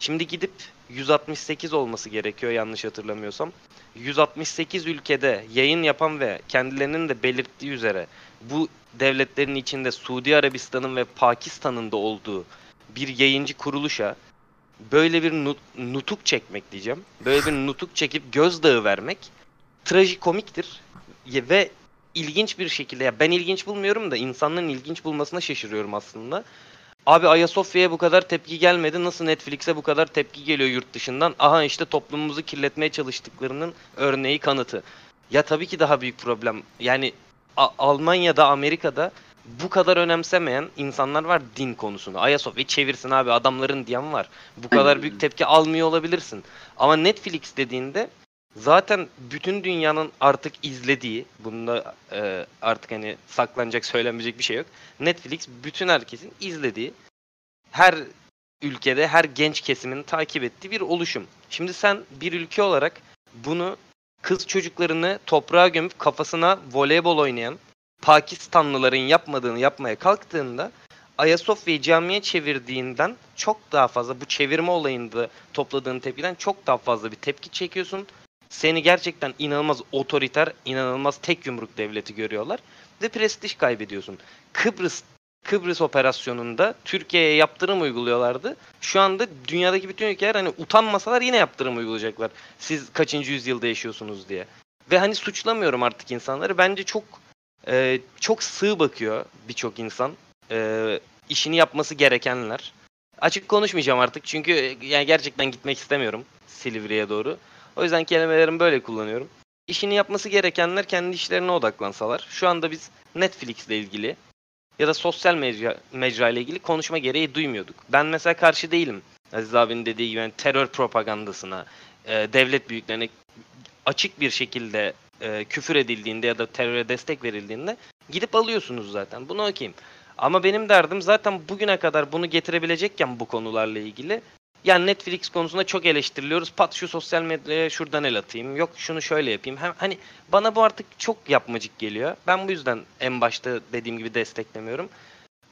E: Şimdi gidip 168 olması gerekiyor yanlış hatırlamıyorsam. 168 ülkede yayın yapan ve kendilerinin de belirttiği üzere bu devletlerin içinde Suudi Arabistan'ın ve Pakistan'ın da olduğu bir yayıncı kuruluşa böyle bir nut- nutuk çekmek diyeceğim. Böyle bir nutuk çekip gözdağı vermek trajikomiktir. Ve ilginç bir şekilde ya ben ilginç bulmuyorum da insanların ilginç bulmasına şaşırıyorum aslında. Abi Ayasofya'ya bu kadar tepki gelmedi. Nasıl Netflix'e bu kadar tepki geliyor yurt dışından? Aha işte toplumumuzu kirletmeye çalıştıklarının örneği kanıtı. Ya tabii ki daha büyük problem. Yani A- Almanya'da, Amerika'da bu kadar önemsemeyen insanlar var din konusunu. Ayasofya'yı çevirsin abi adamların diyen var. Bu kadar büyük tepki almıyor olabilirsin. Ama Netflix dediğinde zaten bütün dünyanın artık izlediği, bunda e, artık hani saklanacak, söylenmeyecek bir şey yok. Netflix bütün herkesin izlediği, her ülkede her genç kesimin takip ettiği bir oluşum. Şimdi sen bir ülke olarak bunu kız çocuklarını toprağa gömüp kafasına voleybol oynayan Pakistanlıların yapmadığını yapmaya kalktığında Ayasofya'yı camiye çevirdiğinden çok daha fazla bu çevirme olayında topladığın tepkiden çok daha fazla bir tepki çekiyorsun. Seni gerçekten inanılmaz otoriter, inanılmaz tek yumruk devleti görüyorlar ve prestij kaybediyorsun. Kıbrıs Kıbrıs operasyonunda Türkiye'ye yaptırım uyguluyorlardı. Şu anda dünyadaki bütün ülkeler hani utanmasalar yine yaptırım uygulayacaklar. Siz kaçıncı yüzyılda yaşıyorsunuz diye. Ve hani suçlamıyorum artık insanları. Bence çok e, çok sığ bakıyor birçok insan. E, işini yapması gerekenler. Açık konuşmayacağım artık çünkü e, yani gerçekten gitmek istemiyorum Silivri'ye doğru. O yüzden kelimelerimi böyle kullanıyorum. İşini yapması gerekenler kendi işlerine odaklansalar. Şu anda biz Netflix ile ilgili ya da sosyal mecra, mecra ile ilgili konuşma gereği duymuyorduk. Ben mesela karşı değilim. Aziz abinin dediği gibi yani terör propagandasına, e, devlet büyüklerine açık bir şekilde e, küfür edildiğinde ya da teröre destek verildiğinde gidip alıyorsunuz zaten. Bunu okuyayım. Ama benim derdim zaten bugüne kadar bunu getirebilecekken bu konularla ilgili yani Netflix konusunda çok eleştiriliyoruz. Pat şu sosyal medyaya şuradan el atayım. Yok şunu şöyle yapayım. Hem, hani bana bu artık çok yapmacık geliyor. Ben bu yüzden en başta dediğim gibi desteklemiyorum.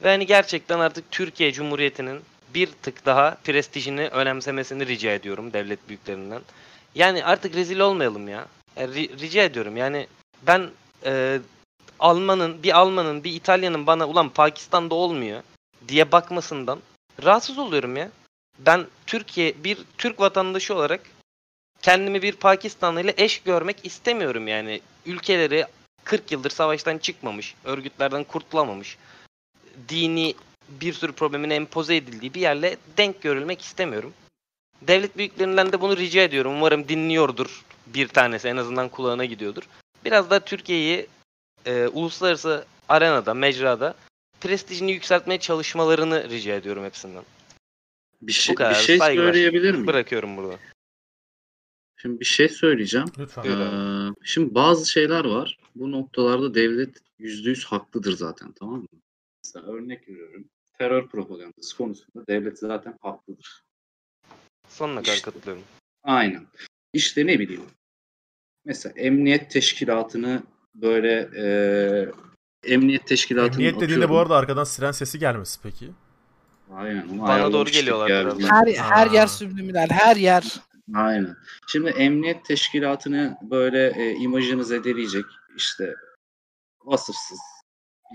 E: Ve hani gerçekten artık Türkiye Cumhuriyeti'nin bir tık daha prestijini önemsemesini rica ediyorum devlet büyüklerinden. Yani artık rezil olmayalım ya. Ri- rica ediyorum. Yani ben e, Alman'ın, bir Alman'ın, bir İtalya'nın bana ulan Pakistan'da olmuyor diye bakmasından rahatsız oluyorum ya. Ben Türkiye bir Türk vatandaşı olarak kendimi bir Pakistanlı ile eş görmek istemiyorum yani. Ülkeleri 40 yıldır savaştan çıkmamış, örgütlerden kurtulamamış, dini bir sürü problemin empoze edildiği bir yerle denk görülmek istemiyorum. Devlet büyüklerinden de bunu rica ediyorum. Umarım dinliyordur bir tanesi en azından kulağına gidiyordur. Biraz da Türkiye'yi e, uluslararası arenada, mecrada prestijini yükseltmeye çalışmalarını rica ediyorum hepsinden.
D: Bir şey,
E: kadar,
D: bir şey
E: saygılar.
D: söyleyebilir miyim?
E: Bırakıyorum burada.
D: Şimdi bir şey söyleyeceğim.
A: Lütfen.
D: Ee, şimdi bazı şeyler var. Bu noktalarda devlet yüzde yüz haklıdır zaten tamam mı? Mesela örnek veriyorum. Terör propagandası konusunda devlet zaten haklıdır.
E: Sonuna kadar
D: İşte.
E: katılıyorum.
D: Aynen. İşte ne bileyim. Mesela emniyet teşkilatını böyle e, emniyet teşkilatını
A: Emniyet dediğinde
D: atıyorum.
A: bu arada arkadan siren sesi gelmesi peki.
D: Aynen.
E: Bana doğru geliyorlar biraz.
C: Her, her
A: Aa.
C: yer subliminal, her yer.
D: Aynen. Şimdi emniyet teşkilatını böyle e, imajını zedeleyecek işte vasıfsız,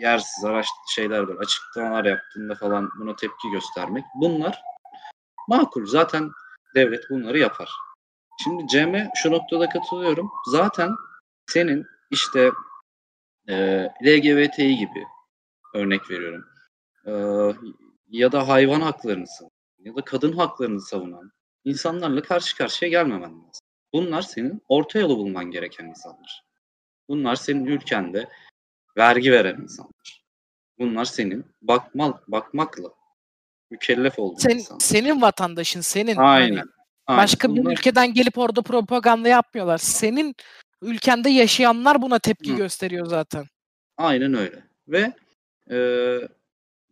D: yersiz araç şeyler böyle açıklamalar yaptığında falan buna tepki göstermek. Bunlar makul. Zaten devlet bunları yapar. Şimdi Cem'e şu noktada katılıyorum. Zaten senin işte e, LGBTİ gibi örnek veriyorum. E, ya da hayvan haklarını savunan ya da kadın haklarını savunan insanlarla karşı karşıya gelmemen lazım. Bunlar senin orta yolu bulman gereken insanlar. Bunlar senin ülkende vergi veren insanlar. Bunlar senin bakmal, bakmakla mükellef olduğun
C: Sen,
D: insanlar.
C: senin vatandaşın, senin.
D: Aynen.
C: Hani
D: aynen.
C: başka bir
D: Bunlar-
C: ülkeden gelip orada propaganda yapmıyorlar. Senin ülkende yaşayanlar buna tepki
D: Hı.
C: gösteriyor zaten.
D: Aynen öyle. Ve e,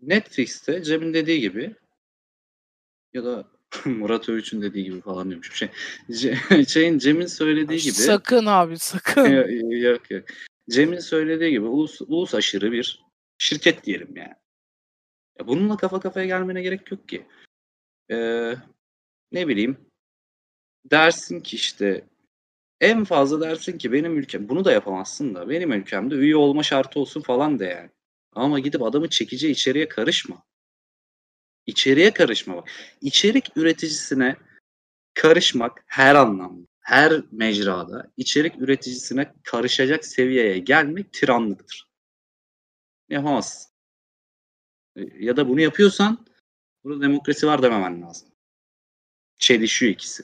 D: Netflix'te Cem'in dediği gibi ya da Murat Övüç'ün dediği gibi falan demişim. Şey, Ce- şeyin Cem'in söylediği gibi
C: Sakın abi, sakın.
D: yok, yok yok. Cem'in söylediği gibi ulus, ulus aşırı bir şirket diyelim yani. Ya bununla kafa kafaya gelmene gerek yok ki. Ee, ne bileyim dersin ki işte en fazla dersin ki benim ülkem bunu da yapamazsın da benim ülkemde üye olma şartı olsun falan de yani. Ama gidip adamı çekici içeriye karışma. İçeriye karışma bak. İçerik üreticisine karışmak her anlamda, her mecrada içerik üreticisine karışacak seviyeye gelmek tiranlıktır. Yapamazsın. E, Ya da bunu yapıyorsan burada demokrasi var dememen lazım. Çelişiyor ikisi.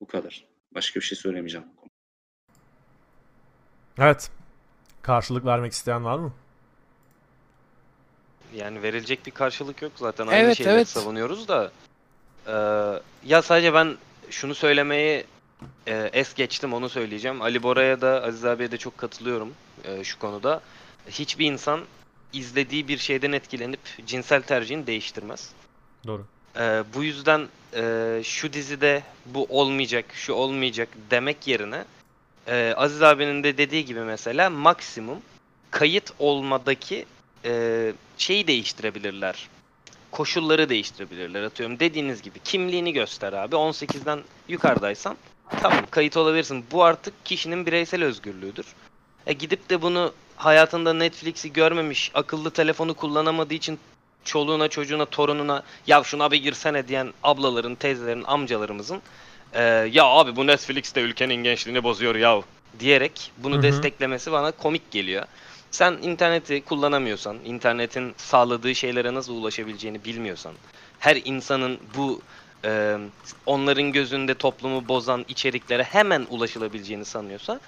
D: Bu kadar. Başka bir şey söylemeyeceğim.
A: Evet. Karşılık vermek isteyen var mı?
E: Yani verilecek bir karşılık yok zaten. Aynı
C: Evet,
E: şeyleri
C: evet.
E: savunuyoruz da. Eee, ya sadece ben şunu söylemeyi e, es geçtim onu söyleyeceğim. Ali Bora'ya da Aziz abiye de çok katılıyorum e, şu konuda. Hiçbir insan izlediği bir şeyden etkilenip cinsel tercihini değiştirmez.
A: Doğru.
E: Ee, bu yüzden e, şu dizide bu olmayacak, şu olmayacak demek yerine e, Aziz abinin de dediği gibi mesela maksimum kayıt olmadaki e, şeyi değiştirebilirler. Koşulları değiştirebilirler. Atıyorum dediğiniz gibi kimliğini göster abi. 18'den yukarıdaysan tamam kayıt olabilirsin. Bu artık kişinin bireysel özgürlüğüdür. E gidip de bunu hayatında Netflix'i görmemiş, akıllı telefonu kullanamadığı için çoluğuna, çocuğuna, torununa ya şuna bir girsene diyen ablaların, teyzelerin, amcalarımızın e, ya abi bu Netflix de ülkenin gençliğini bozuyor ya diyerek bunu
A: Hı hı.
E: desteklemesi bana komik geliyor. Sen interneti kullanamıyorsan, internetin sağladığı şeylere nasıl ulaşabileceğini bilmiyorsan, her insanın bu e, onların gözünde toplumu bozan içeriklere hemen ulaşılabileceğini sanıyorsa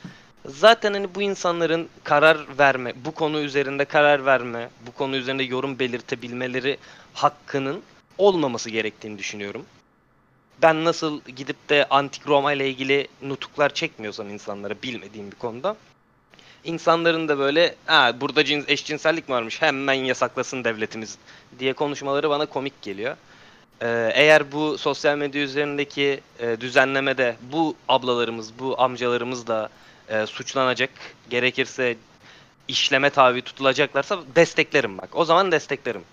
E: zaten hani bu insanların karar verme, bu konu üzerinde karar verme, bu konu üzerinde yorum belirtebilmeleri hakkının olmaması gerektiğini düşünüyorum. Ben nasıl gidip de antik Roma ile ilgili nutuklar çekmiyorsam insanlara bilmediğim bir konuda insanların da böyle ha burada cins, eşcinsellik mi varmış hemen yasaklasın devletimiz diye konuşmaları bana komik geliyor. Ee, eğer bu sosyal medya üzerindeki e, düzenlemede bu ablalarımız, bu amcalarımız da e, suçlanacak, gerekirse işleme tabi tutulacaklarsa desteklerim bak. O zaman desteklerim.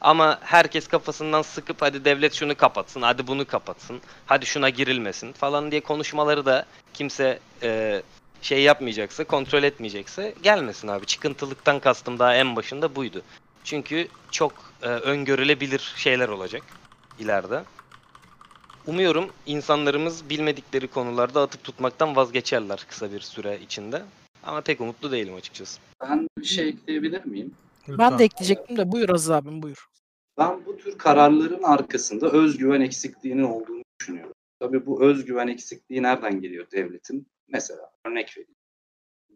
E: Ama herkes kafasından sıkıp hadi devlet şunu kapatsın, hadi bunu kapatsın, hadi şuna girilmesin falan diye konuşmaları da kimse e, şey yapmayacaksa, kontrol etmeyecekse gelmesin abi. Çıkıntılıktan kastım daha en başında buydu. Çünkü çok e, öngörülebilir şeyler olacak ileride. Umuyorum insanlarımız bilmedikleri konularda atıp tutmaktan vazgeçerler kısa bir süre içinde. Ama pek umutlu değilim açıkçası.
D: Ben bir şey ekleyebilir miyim?
C: Ben de ekleyecektim de buyur Aziz abim buyur.
D: Ben bu tür kararların arkasında özgüven eksikliğinin olduğunu düşünüyorum. Tabii bu özgüven eksikliği nereden geliyor devletin? Mesela örnek vereyim.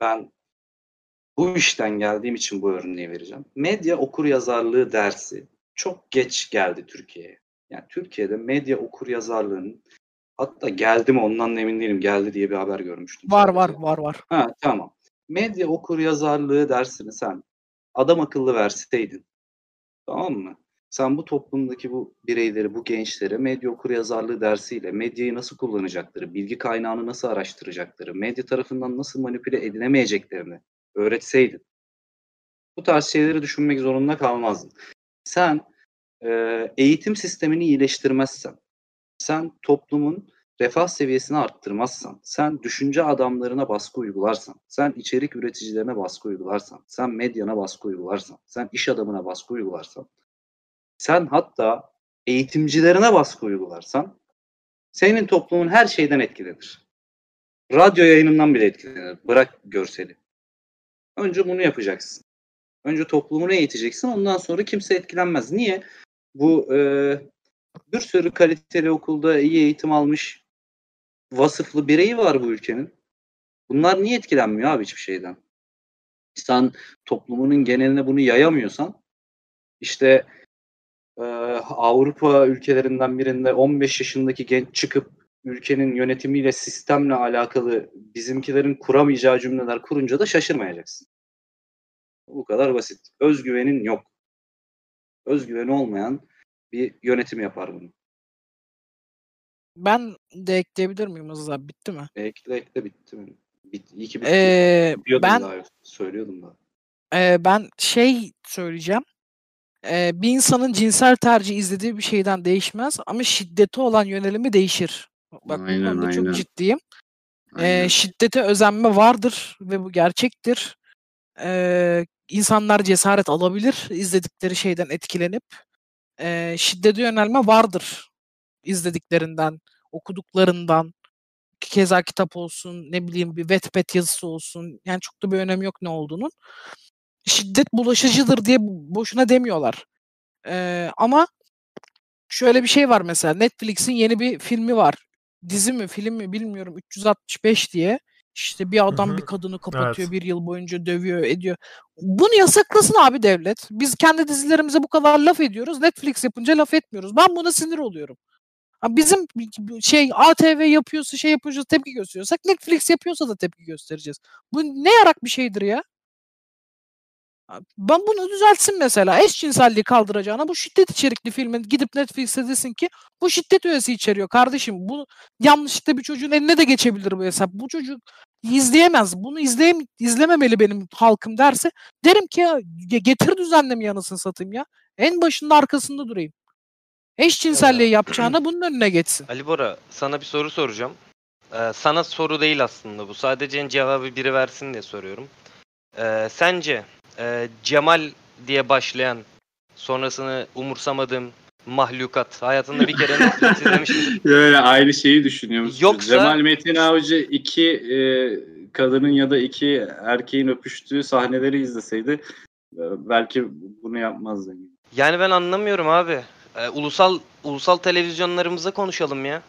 D: Ben bu işten geldiğim için bu örneği vereceğim. Medya okur yazarlığı dersi çok geç geldi Türkiye'ye. Yani Türkiye'de medya okur yazarlığının hatta geldi mi ondan da emin değilim. Geldi diye bir haber görmüştüm.
C: Var var var var.
D: Ha tamam. Medya okur yazarlığı dersini sen adam akıllı verseydin. Tamam mı? Sen bu toplumdaki bu bireyleri, bu gençlere medya okur yazarlığı dersiyle medyayı nasıl kullanacakları, bilgi kaynağını nasıl araştıracakları, medya tarafından nasıl manipüle edilemeyeceklerini öğretseydin. Bu tarz şeyleri düşünmek zorunda kalmazdın. Sen e, eğitim sistemini iyileştirmezsen, sen toplumun refah seviyesini arttırmazsan, sen düşünce adamlarına baskı uygularsan, sen içerik üreticilerine baskı uygularsan, sen medyana baskı uygularsan, sen iş adamına baskı uygularsan, sen hatta eğitimcilerine baskı uygularsan, senin toplumun her şeyden etkilenir. Radyo yayınından bile etkilenir. Bırak görseli. Önce bunu yapacaksın. Önce toplumunu eğiteceksin. Ondan sonra kimse etkilenmez. Niye? Bu e, bir sürü kaliteli okulda iyi eğitim almış vasıflı bireyi var bu ülkenin. Bunlar niye etkilenmiyor abi hiçbir şeyden? Sen toplumunun geneline bunu yayamıyorsan işte e, Avrupa ülkelerinden birinde 15 yaşındaki genç çıkıp ülkenin yönetimiyle sistemle alakalı bizimkilerin kuramayacağı cümleler kurunca da şaşırmayacaksın. Bu kadar basit. Özgüvenin yok. Özgüveni olmayan bir yönetim yapar bunu.
C: Ben de ekleyebilir miyim hızlı abi? Bitti mi?
D: Ekle ekle bitti mi? Bit, iyi ki bitti.
C: Ee, ben
D: daha, söylüyordum da.
C: e, ben şey söyleyeceğim. E, bir insanın cinsel tercih izlediği bir şeyden değişmez ama şiddeti olan yönelimi değişir. Bak bu
D: Aynen,
C: konuda
D: aynen.
C: çok ciddiyim.
D: Aynen.
C: E, şiddete özenme vardır ve bu gerçektir. E, insanlar cesaret alabilir izledikleri şeyden etkilenip. E, şiddete yönelme vardır izlediklerinden, okuduklarından. Keza kitap olsun, ne bileyim bir Wattpad yazısı olsun. Yani çok da bir önemi yok ne olduğunun. Şiddet bulaşıcıdır diye boşuna demiyorlar. E, ama şöyle bir şey var mesela Netflix'in yeni bir filmi var. Dizi mi film mi bilmiyorum 365 diye. İşte bir adam
A: hı.
C: bir kadını kapatıyor
A: Evet.
C: bir yıl boyunca dövüyor ediyor. Bunu yasaklasın abi devlet. Biz kendi dizilerimize bu kadar laf ediyoruz. Netflix yapınca laf etmiyoruz. Ben buna sinir oluyorum. Bizim şey ATV yapıyorsa şey yapıyorsa tepki gösteriyorsak Netflix yapıyorsa da tepki göstereceğiz. Bu ne yarak bir şeydir ya? Ben bunu düzeltsin mesela. Eşcinselliği kaldıracağına bu şiddet içerikli filmin gidip Netflix'e desin ki bu şiddet öğesi içeriyor kardeşim. Bu yanlışlıkla bir çocuğun eline de geçebilir bu hesap. Bu çocuk izleyemez. Bunu izleyem izlememeli benim halkım derse derim ki ya, ge- getir düzenleme yanısını satayım ya. En başında arkasında durayım. Eşcinselliği yapacağına bunun önüne geçsin.
E: Ali Bora sana bir soru soracağım. Ee, sana soru değil aslında bu. Sadece cevabı biri versin diye soruyorum. Ee, sence e, Cemal diye başlayan sonrasını umursamadığım mahlukat hayatında bir kere Netflix izlemiş misin?
D: Böyle aynı şeyi düşünüyor musun?
E: Yoksa-
D: Cemal Metin Avcı iki e, kadının ya da iki erkeğin öpüştüğü sahneleri izleseydi e, belki bunu yapmazdı.
E: Yani ben anlamıyorum abi. Ee, ulusal ulusal televizyonlarımıza konuşalım ya.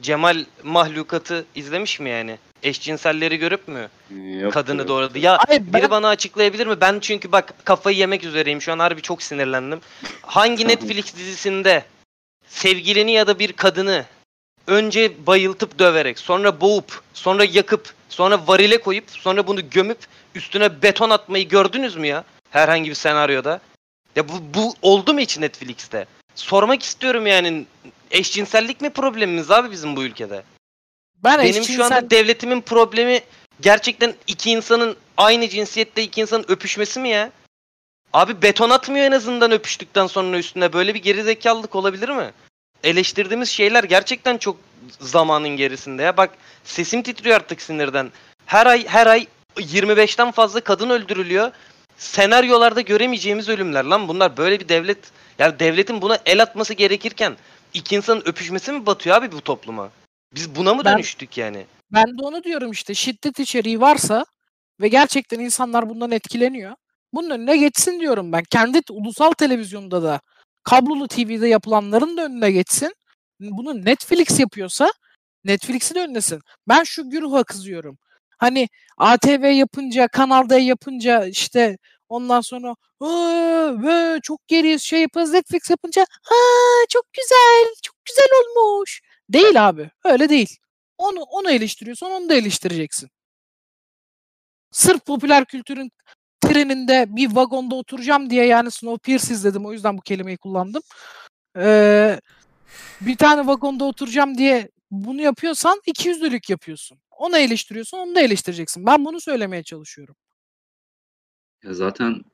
E: Cemal mahlukatı izlemiş mi yani? Eşcinselleri görüp mü
D: yok,
E: kadını
D: yok.
E: doğradı? Ya
C: Hayır, ben-
E: biri bana açıklayabilir mi? Ben çünkü bak kafayı yemek üzereyim. Şu an harbi çok sinirlendim. Hangi. Netflix dizisinde sevgilini ya da bir kadını önce bayıltıp döverek, sonra boğup, sonra yakıp, sonra varile koyup, sonra bunu gömüp üstüne beton atmayı gördünüz mü ya? Herhangi bir senaryoda. Ya bu, bu oldu mu hiç Netflix'te? Sormak istiyorum yani eşcinsellik mi problemimiz abi bizim bu ülkede?
C: Ben
E: Benim şu
C: eşcinsel-
E: anda devletimin problemi gerçekten iki insanın aynı cinsiyette iki insanın öpüşmesi mi ya? Abi beton atmıyor en azından öpüştükten sonra üstüne. Böyle bir gerizekalılık olabilir mi? Eleştirdiğimiz şeyler gerçekten çok zamanın gerisinde ya. Bak sesim titriyor artık sinirden. Her ay her ay 25'ten fazla kadın öldürülüyor. Senaryolarda göremeyeceğimiz ölümler lan bunlar. Böyle bir devlet yani devletin buna el atması gerekirken iki insanın öpüşmesi mi batıyor abi bu topluma? Biz buna mı
C: Ben-
E: dönüştük yani?
C: Ben de onu diyorum işte şiddet içeriği varsa ve gerçekten insanlar bundan etkileniyor. Bunun önüne geçsin diyorum ben. Kendi ulusal televizyonda da kablolu TV'de yapılanların da önüne geçsin. Bunu Netflix yapıyorsa Netflix'i de önlesin. Ben şu güruha kızıyorum. Hani ATV yapınca, Kanal D yapınca işte ondan sonra "Aa, ve çok geriyiz şey yaparız Netflix yapınca "Aa, çok güzel güzel olmuş. Değil abi. Öyle değil. Onu onu eleştiriyorsan onu da eleştireceksin. Sırf popüler kültürün treninde bir vagonda oturacağım diye yani Snowpiercer izledim. O yüzden bu kelimeyi kullandım. Ee, bir tane vagonda oturacağım diye bunu yapıyorsan ikiyüzlülük yapıyorsun. Onu eleştiriyorsan onu da eleştireceksin. Ben bunu söylemeye çalışıyorum.
D: Ya zaten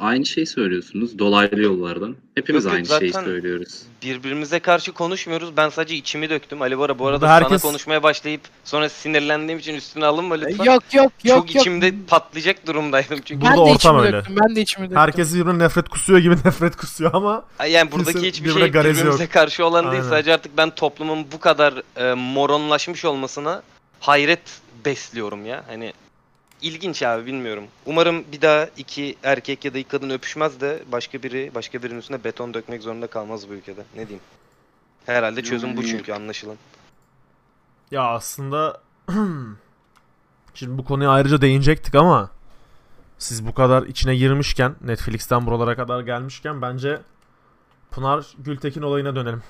D: aynı şeyi söylüyorsunuz dolaylı yollardan. Hepimiz
E: Yok yok,
D: aynı şeyi
E: zaten-
D: söylüyoruz.
E: Birbirimize karşı konuşmuyoruz. Ben sadece içimi döktüm. Ali Bora bu arada
A: Burada herkes-
E: sana konuşmaya başlayıp sonra sinirlendiğim için üstüne alınma lütfen.
C: Yok yok yok
E: Çok
C: yok.
E: içimde patlayacak durumdaydım çünkü.
A: Burada
C: ben de
A: ortam
C: içimi
A: öyle.
C: döktüm. Ben de içimi döktüm.
A: Herkes birbirine nefret kusuyor gibi nefret kusuyor ama
E: Yani buradaki
A: Kimse
E: hiçbir
A: birbirine
E: şey
A: garezi
E: birbirimize
A: yok.
E: karşı olan değil.
A: Aynen.
E: Sadece artık ben toplumun bu kadar e, moronlaşmış olmasına hayret besliyorum ya. Hani ilginç abi bilmiyorum. Umarım bir daha iki erkek ya da iki kadın öpüşmez de başka biri başka birinin üstüne beton dökmek zorunda kalmaz bu ülkede. Ne diyeyim? Herhalde çözüm bu çünkü anlaşılan.
A: ya aslında şimdi bu konuya ayrıca değinecektik ama siz bu kadar içine girmişken Netflix'ten buralara kadar gelmişken bence Pınar Gültekin olayına dönelim.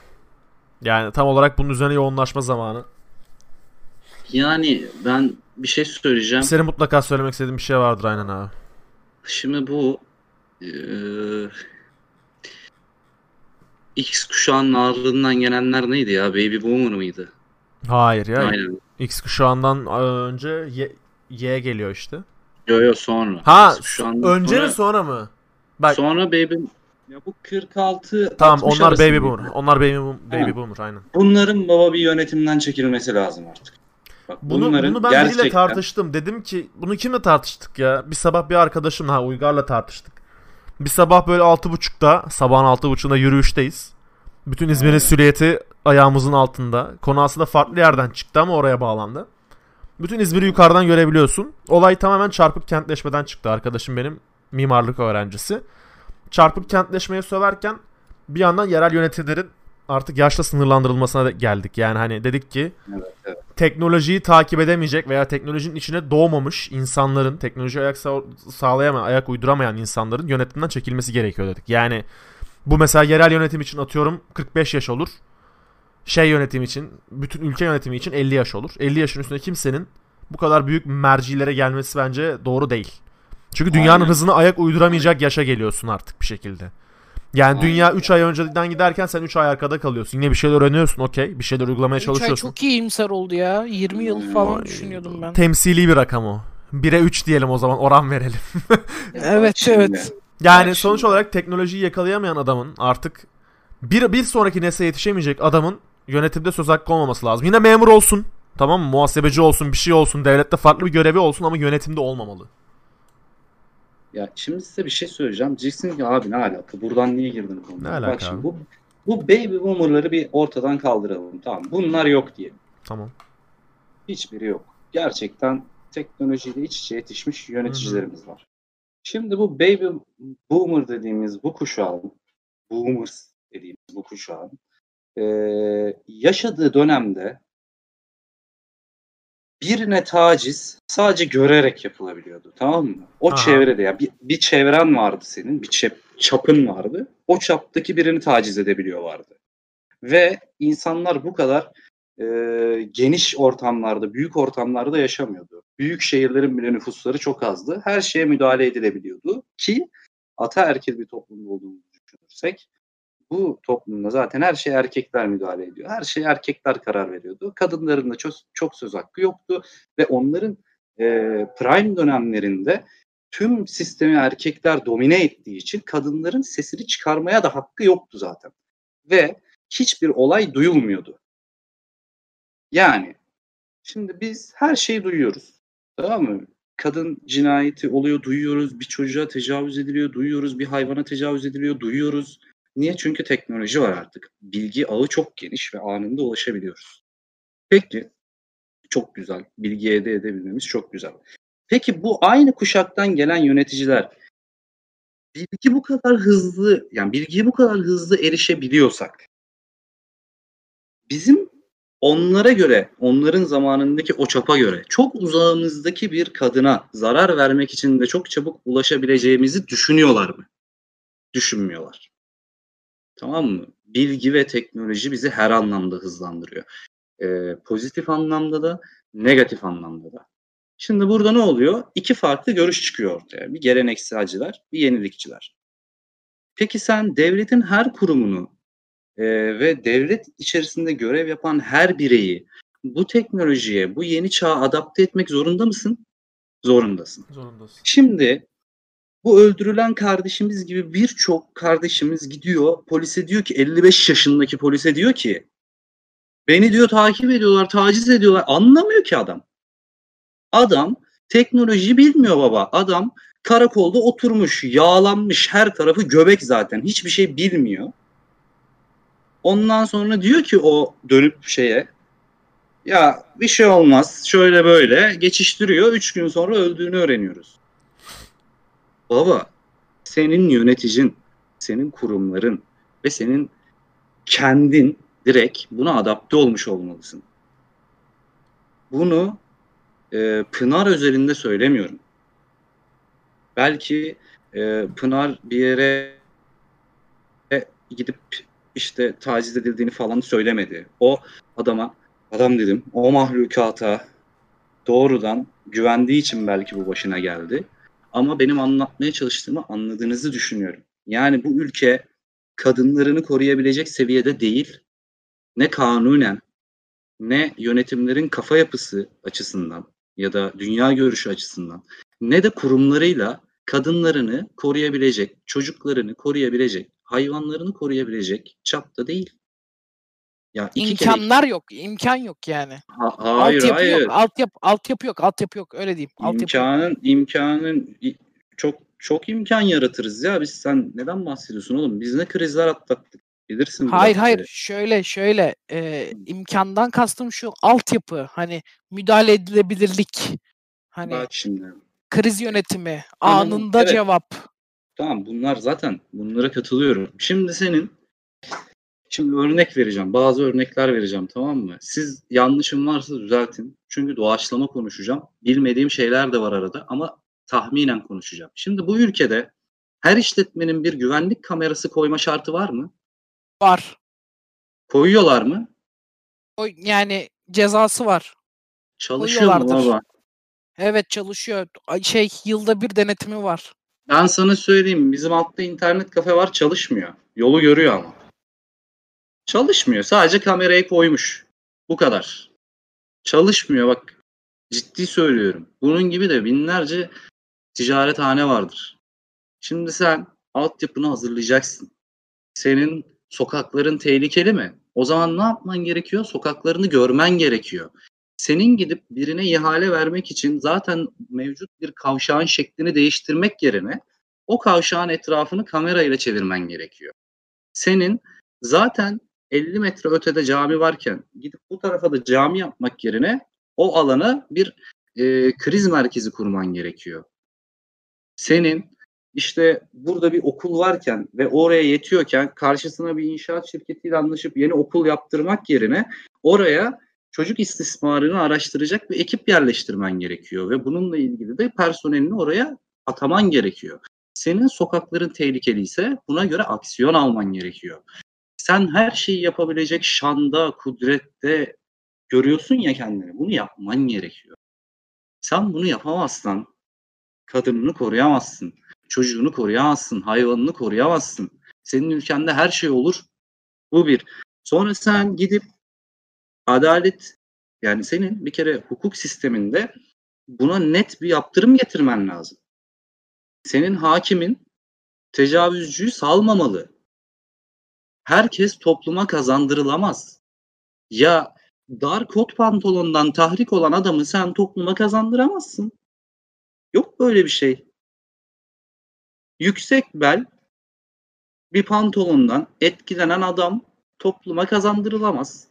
A: Yani tam olarak bunun üzerine yoğunlaşma zamanı.
D: Yani ben bir şey söyleyeceğim.
A: Senin mutlaka söylemek istediğin bir şey vardır aynen abi.
D: Şimdi bu eee, X kuşağının ağırlığından gelenler neydi ya? Baby Boomer mıydı?
A: Hayır ya.
D: Aynen.
A: X kuşağından e, önce Y, Y geliyor işte.
D: Yo yo sonra.
A: Ha önce
D: sonra,
A: mi sonra mı? Bak
D: Sonra Baby ya bu 46
A: tamam
D: 60
A: onlar baby boomer. Onlar baby boom- baby boomer aynen.
D: Bunların baba bir yönetimden çekilmesi lazım artık. Bak
A: Bunu,
D: bunların
A: bunu ben biriyle
D: gerçekten
A: tartıştım. Dedim ki bunu kimle tartıştık ya? Bir sabah bir arkadaşımla ha Uygar'la tartıştık. Bir sabah böyle altı buçukta sabahın altı buçuğunda yürüyüşteyiz. Bütün İzmir'in silüeti ayağımızın altında. Konu aslında farklı yerden çıktı ama oraya bağlandı. Bütün İzmir'i yukarıdan görebiliyorsun. Olay tamamen çarpık kentleşmeden çıktı. Arkadaşım benim mimarlık öğrencisi. Çarpık kentleşmeye söverken bir yandan yerel yönetimlerin artık yaşla sınırlandırılmasına geldik. Yani hani dedik ki
D: Evet, evet.
A: teknolojiyi takip edemeyecek veya teknolojinin içine doğmamış insanların, teknoloji ayak sağ- sağlayamayan, ayak uyduramayan insanların yönetimden çekilmesi gerekiyor dedik. Yani bu mesela yerel yönetim için atıyorum 45 yaş olur. Şey yönetim için, bütün ülke yönetimi için 50 yaş olur. 50 yaşın üstünde kimsenin bu kadar büyük mercilere gelmesi bence doğru değil. Çünkü dünyanın
D: Aynen.
A: hızına ayak uyduramayacak yaşa geliyorsun artık bir şekilde. Yani
D: Aynen.
A: dünya 3 ay önceden giderken sen 3 ay arkada kalıyorsun. Yine bir şeyler öğreniyorsun okey. Bir şeyler uygulamaya
C: Üç ay
A: çalışıyorsun.
C: çok iyimser oldu ya. 20 yıl falan
A: Ay,
C: düşünüyordum ben.
A: Temsili bir rakam o. 1'e 3 diyelim o zaman oran verelim.
C: Evet evet.
A: Yani sonuç
D: şimdi.
A: olarak teknolojiyi yakalayamayan adamın artık bir, bir sonraki nesle yetişemeyecek adamın yönetimde söz hakkı olmaması lazım. Yine memur olsun. Tamam mı? Muhasebeci olsun, bir şey olsun, devlette farklı bir görevi olsun ama yönetimde olmamalı.
D: Ya şimdi size bir şey söyleyeceğim. Diyeceksin ki abi ne alaka? Buradan niye girdin konuya?
A: Ne alaka
D: Bak şimdi bu, bu baby boomer'ları bir ortadan kaldıralım. Tamam. Bunlar yok diye.
A: Tamam.
D: Hiçbiri yok. Gerçekten teknolojiyle iç içe yetişmiş yöneticilerimiz var. Şimdi bu baby boomer dediğimiz bu kuşağın, boomers dediğimiz bu kuşağın eee, yaşadığı dönemde birine taciz sadece görerek yapılabiliyordu. Tamam mı? O
A: Aha.
D: çevrede ya bir, bir çevren vardı senin, bir çep, çapın vardı. O çaptaki birini taciz edebiliyor vardı. Ve insanlar bu kadar e, geniş ortamlarda, büyük ortamlarda yaşamıyordu. Büyük şehirlerin bile nüfusları çok azdı. Her şeye müdahale edilebiliyordu ki ataerkil bir toplumda olduğumuzu düşünürsek bu toplumda zaten her şey erkekler müdahale ediyor. Her şey erkekler karar veriyordu. Kadınların da çok, çok söz hakkı yoktu ve onların e, prime dönemlerinde tüm sistemi erkekler domine ettiği için kadınların sesini çıkarmaya da hakkı yoktu zaten. Ve hiçbir olay duyulmuyordu. Yani şimdi biz her şeyi duyuyoruz. Tamam mı? Kadın cinayeti oluyor, duyuyoruz. Bir çocuğa tecavüz ediliyor, duyuyoruz. Bir hayvana tecavüz ediliyor, duyuyoruz. Niye? Çünkü teknoloji var artık. Bilgi ağı çok geniş ve anında ulaşabiliyoruz. Peki, çok güzel. Bilgi elde edebilmemiz çok güzel. Peki bu aynı kuşaktan gelen yöneticiler bilgi bu kadar hızlı, yani bilgiye bu kadar hızlı erişebiliyorsak bizim onlara göre, onların zamanındaki o çapa göre çok uzağımızdaki bir kadına zarar vermek için de çok çabuk ulaşabileceğimizi düşünüyorlar mı? Düşünmüyorlar. Tamam mı? bilgi ve teknoloji bizi her anlamda hızlandırıyor. Ee, pozitif anlamda da, negatif anlamda da. Şimdi burada ne oluyor? İki farklı görüş çıkıyor ortaya. Bir gelenekselciler, bir yenilikçiler. Peki sen devletin her kurumunu e, ve devlet içerisinde görev yapan her bireyi bu teknolojiye, bu yeni çağa adapte etmek zorunda mısın? Zorundasın.
A: Zorundasın.
D: Şimdi bu öldürülen kardeşimiz gibi birçok kardeşimiz gidiyor polise diyor ki 55 yaşındaki polise diyor ki beni diyor takip ediyorlar, taciz ediyorlar. Anlamıyor ki adam. Adam teknolojiyi bilmiyor baba. Adam karakolda oturmuş, yağlanmış, her tarafı göbek zaten. Hiçbir şey bilmiyor. Ondan sonra diyor ki o dönüp şeye ya bir şey olmaz şöyle böyle geçiştiriyor. Üç gün sonra öldüğünü öğreniyoruz. Baba senin yöneticin, senin kurumların ve senin kendin direkt buna adapte olmuş olmalısın. Bunu e, Pınar özelinde söylemiyorum. Belki e, Pınar bir yere gidip işte taciz edildiğini falan söylemedi. O adama, adam dedim, o mahlukata doğrudan güvendiği için belki bu başına geldi. Ama benim anlatmaya çalıştığımı anladığınızı düşünüyorum. Yani bu ülke kadınlarını koruyabilecek seviyede değil. Ne kanunen ne yönetimlerin kafa yapısı açısından ya da dünya görüşü açısından ne de kurumlarıyla kadınlarını koruyabilecek, çocuklarını koruyabilecek, hayvanlarını koruyabilecek çapta değil.
C: Ya iki İmkanlar kere... yok. imkan yok yani.
D: Ha, hayır
C: altyapı
D: hayır.
C: Yok, altyapı, altyapı yok. Altyapı yok. Öyle diyeyim. Altyapı
D: imkanın yok. imkanın çok çok imkan yaratırız ya. Biz sen neden bahsediyorsun oğlum? Biz ne krizler atlattık. Bilirsin.
C: Hayır hayır. Şöyle şöyle e, imkandan kastım şu altyapı. Hani müdahale edilebilirlik. Hani
D: Bak şimdi.
C: Kriz yönetimi. Anında evet. cevap.
D: Tamam bunlar zaten bunlara katılıyorum. Şimdi senin Şimdi örnek vereceğim. Bazı örnekler vereceğim tamam mı? Siz yanlışım varsa düzeltin. Çünkü doğaçlama konuşacağım. Bilmediğim şeyler de var arada ama tahminen konuşacağım. Şimdi bu ülkede her işletmenin bir güvenlik kamerası koyma şartı var mı?
C: Var.
D: Koyuyorlar mı?
C: O yani cezası var.
D: Çalışıyor mu baba?
C: Evet çalışıyor. Şey yılda bir denetimi var.
D: Ben sana söyleyeyim bizim altta internet kafe var çalışmıyor. Yolu görüyor ama. Çalışmıyor. Sadece kamerayı koymuş. Bu kadar. Çalışmıyor bak. Ciddi söylüyorum. Bunun gibi de binlerce ticarethane vardır. Şimdi sen altyapını hazırlayacaksın. Senin sokakların tehlikeli mi? O zaman ne yapman gerekiyor? Sokaklarını görmen gerekiyor. Senin gidip birine ihale vermek için zaten mevcut bir kavşağın şeklini değiştirmek yerine o kavşağın etrafını kamerayla çevirmen gerekiyor. Senin zaten 50 metre ötede cami varken gidip bu tarafa da cami yapmak yerine o alana bir e, kriz merkezi kurman gerekiyor. Senin işte burada bir okul varken ve oraya yetiyorken karşısına bir inşaat şirketiyle anlaşıp yeni okul yaptırmak yerine oraya çocuk istismarını araştıracak bir ekip yerleştirmen gerekiyor ve bununla ilgili de personelini oraya ataman gerekiyor. Senin sokakların tehlikeli ise buna göre aksiyon alman gerekiyor. Sen her şeyi yapabilecek şanda, kudrette görüyorsun ya kendini. Bunu yapman gerekiyor. Sen bunu yapamazsan kadınını koruyamazsın. Çocuğunu koruyamazsın. Hayvanını koruyamazsın. Senin ülkende her şey olur. Bu bir. Sonra sen gidip adalet yani senin bir kere hukuk sisteminde buna net bir yaptırım getirmen lazım. Senin hakimin tecavüzcüyü salmamalı. Herkes topluma kazandırılamaz. Ya dar kot pantolondan tahrik olan adamı sen topluma kazandıramazsın. Yok böyle bir şey. Yüksek bel bir pantolondan etkilenen adam topluma kazandırılamaz.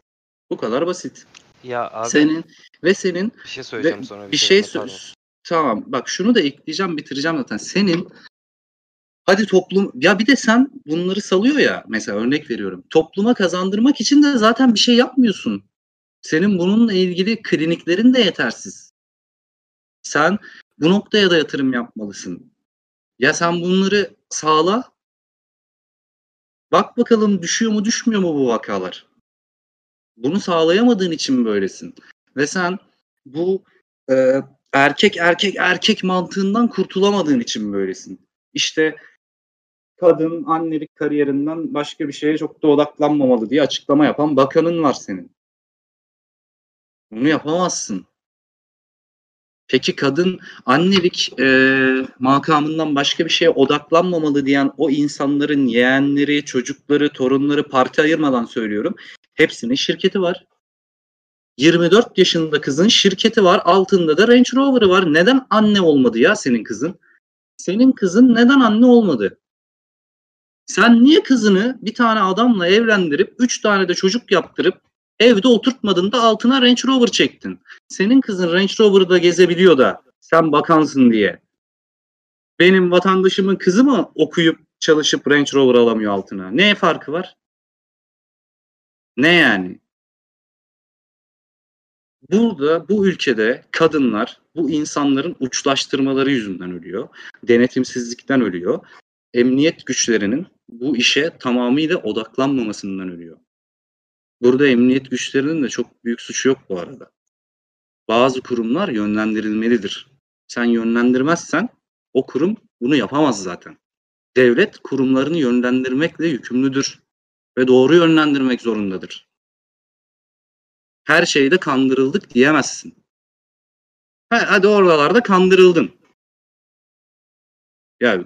D: Bu kadar basit.
E: Ya abi
D: Senin ve senin
E: bir şey söyleyeceğim sonra.
D: Bir, bir şey sö- Tamam. Bak şunu da ekleyeceğim, bitireceğim zaten. Senin hadi toplum ya bir de sen bunları salıyor ya mesela örnek veriyorum. Topluma kazandırmak için de zaten bir şey yapmıyorsun. Senin bununla ilgili kliniklerin de yetersiz. Sen bu noktaya da yatırım yapmalısın. Ya sen bunları sağla Bak bakalım düşüyor mu düşmüyor mu bu vakalar? Bunu sağlayamadığın için böylesin. Ve sen bu e, erkek erkek erkek mantığından kurtulamadığın için böylesin. İşte kadın annelik kariyerinden başka bir şeye çok da odaklanmamalı diye açıklama yapan bakanın var senin. Bunu yapamazsın. Peki kadın annelik e, makamından başka bir şeye odaklanmamalı diyen o insanların yeğenleri, çocukları, torunları parti ayırmadan söylüyorum. Hepsinin şirketi var. 24 yaşında kızın şirketi var. Altında da Range Rover'ı var. Neden anne olmadı ya senin kızın? Senin kızın neden anne olmadı? Sen niye kızını bir tane adamla evlendirip 3 tane de çocuk yaptırıp evde oturtmadın da altına Range Rover çektin? Senin kızın Range Rover'da gezebiliyor da sen bakansın diye. Benim vatandaşımın kızı mı okuyup çalışıp Range Rover alamıyor altına? Ne farkı var? Ne yani? Burada bu ülkede kadınlar bu insanların uçlaştırmaları yüzünden ölüyor. Denetimsizlikten ölüyor. Emniyet güçlerinin bu işe tamamıyla odaklanmamasından ölüyor. Burada emniyet güçlerinin de çok büyük suçu yok bu arada. Bazı kurumlar yönlendirilmelidir. Sen yönlendirmezsen o kurum bunu yapamaz zaten. Devlet kurumlarını yönlendirmekle yükümlüdür ve doğru yönlendirmek zorundadır. Her şeyde kandırıldık diyemezsin. Ha, hadi oralarda kandırıldın. Ya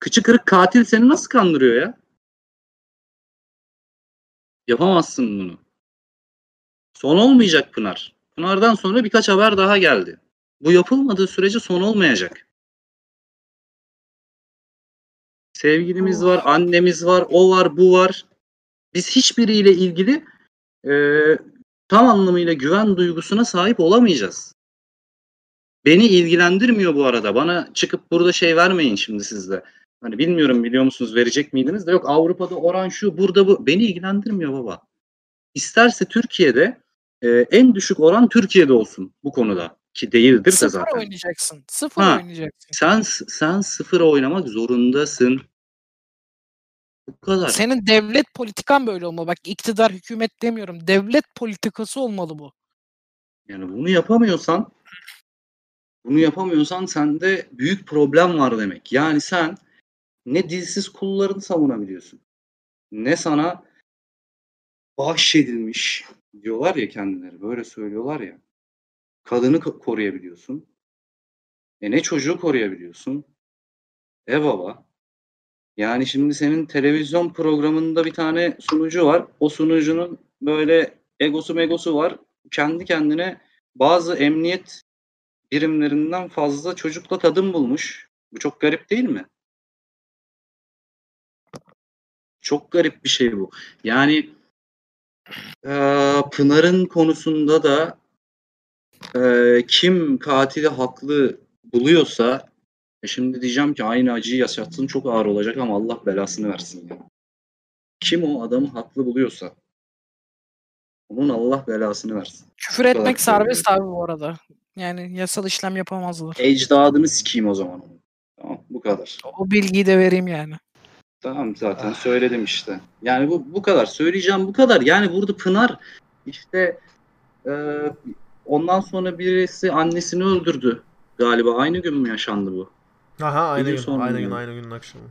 D: kıçı kırık katil seni nasıl kandırıyor ya? Yapamazsın bunu. Son olmayacak Pınar. Pınar'dan sonra birkaç haber daha geldi. Bu yapılmadığı sürece son olmayacak. Sevgilimiz var, annemiz var, o var, bu var. Biz hiçbiriyle ilgili e, tam anlamıyla güven duygusuna sahip olamayacağız. Beni ilgilendirmiyor bu arada. Bana çıkıp burada şey vermeyin şimdi sizde. Hani bilmiyorum biliyor musunuz verecek miydiniz de yok Avrupa'da oran şu burada bu. Beni ilgilendirmiyor baba. İsterse Türkiye'de e, en düşük oran Türkiye'de olsun bu konuda. Ki değildir de
C: Sıfır
D: zaten.
C: oynayacaksın. Sıfır
D: Ha.
C: oynayacaksın.
D: Sen sen sıfır oynamak zorundasın. Bu kadar.
C: Senin devlet politikan böyle olmalı. Bak iktidar, hükümet demiyorum. Devlet politikası olmalı bu.
D: Yani bunu yapamıyorsan bunu yapamıyorsan sende büyük problem var demek. Yani sen ne dilsiz kullarını savunabiliyorsun. Ne sana bahşedilmiş diyorlar ya kendileri. Böyle söylüyorlar ya. Kadını ko- koruyabiliyorsun. E ne çocuğu koruyabiliyorsun. E baba. Yani şimdi senin televizyon programında bir tane sunucu var. O sunucunun böyle egosu megosu var. Kendi kendine bazı emniyet birimlerinden fazla çocukla kadın bulmuş. Bu çok garip değil mi? Çok garip bir şey bu. Yani eee, Pınar'ın konusunda da eee, kim katili haklı buluyorsa e şimdi diyeceğim ki aynı acıyı yaşatsın çok ağır olacak ama Allah belasını versin ya. Kim o adamı haklı buluyorsa onun Allah belasını versin.
C: Küfür
D: kadar
C: etmek serbest abi bu arada. Yani yasal işlem yapamazlar.
D: Ecdadını sikeyim o zaman onun. Tamam bu kadar.
C: O bilgiyi de vereyim yani.
D: Tamam zaten söyledim işte. Yani bu bu kadar. Söyleyeceğim bu kadar. Yani burada Pınar işte e, ondan sonra birisi annesini öldürdü. Galiba aynı gün mü yaşandı bu?
A: Aha aynı
D: gün
A: gün, aynı gün, aynı günün akşamı.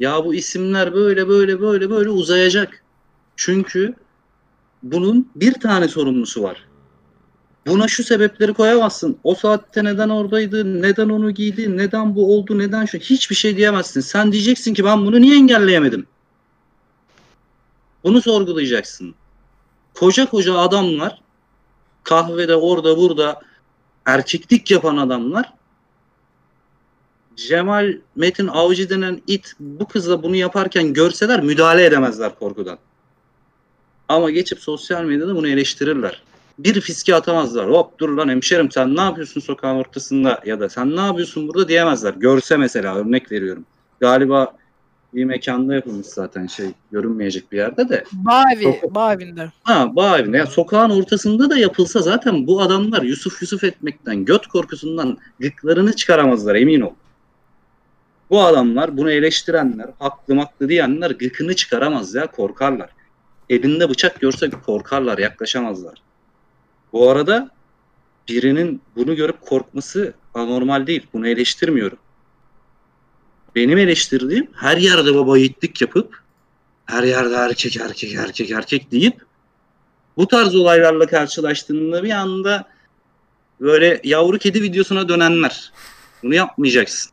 D: Ya bu isimler böyle böyle böyle böyle uzayacak. Çünkü bunun bir tane sorumlusu var. Buna şu sebepleri koyamazsın. O saatte neden oradaydı, neden onu giydi, neden bu oldu, neden şu. Hiçbir şey diyemezsin. Sen diyeceksin ki ben bunu niye engelleyemedim? Bunu sorgulayacaksın. Koca koca adamlar kahvede orada burada erkeklik yapan adamlar Cemal Metin Avcı denen it bu kızla bunu yaparken görseler müdahale edemezler korkudan. Ama geçip sosyal medyada bunu eleştirirler. Bir fiske atamazlar. Hop dur lan hemşerim sen ne yapıyorsun sokağın ortasında ya da sen ne yapıyorsun burada diyemezler. Görse mesela örnek veriyorum. Galiba bir mekanda yapılmış zaten şey görünmeyecek bir yerde de.
C: Bağevi,
D: Çok-
C: bağevinde.
D: Ha bağ evinde. Ya sokağın ortasında da yapılsa zaten bu adamlar Yusuf Yusuf etmekten, göt korkusundan gıklarını çıkaramazlar emin ol. Bu adamlar bunu eleştirenler, haklı maklı diyenler gıkını çıkaramaz ya korkarlar. Elinde bıçak görse korkarlar, yaklaşamazlar. Bu arada birinin bunu görüp korkması anormal değil. Bunu eleştirmiyorum. Benim eleştirdiğim her yerde baba yiğitlik yapıp her yerde erkek erkek erkek erkek deyip bu tarz olaylarla karşılaştığında bir anda böyle yavru kedi videosuna dönenler. Bunu yapmayacaksın.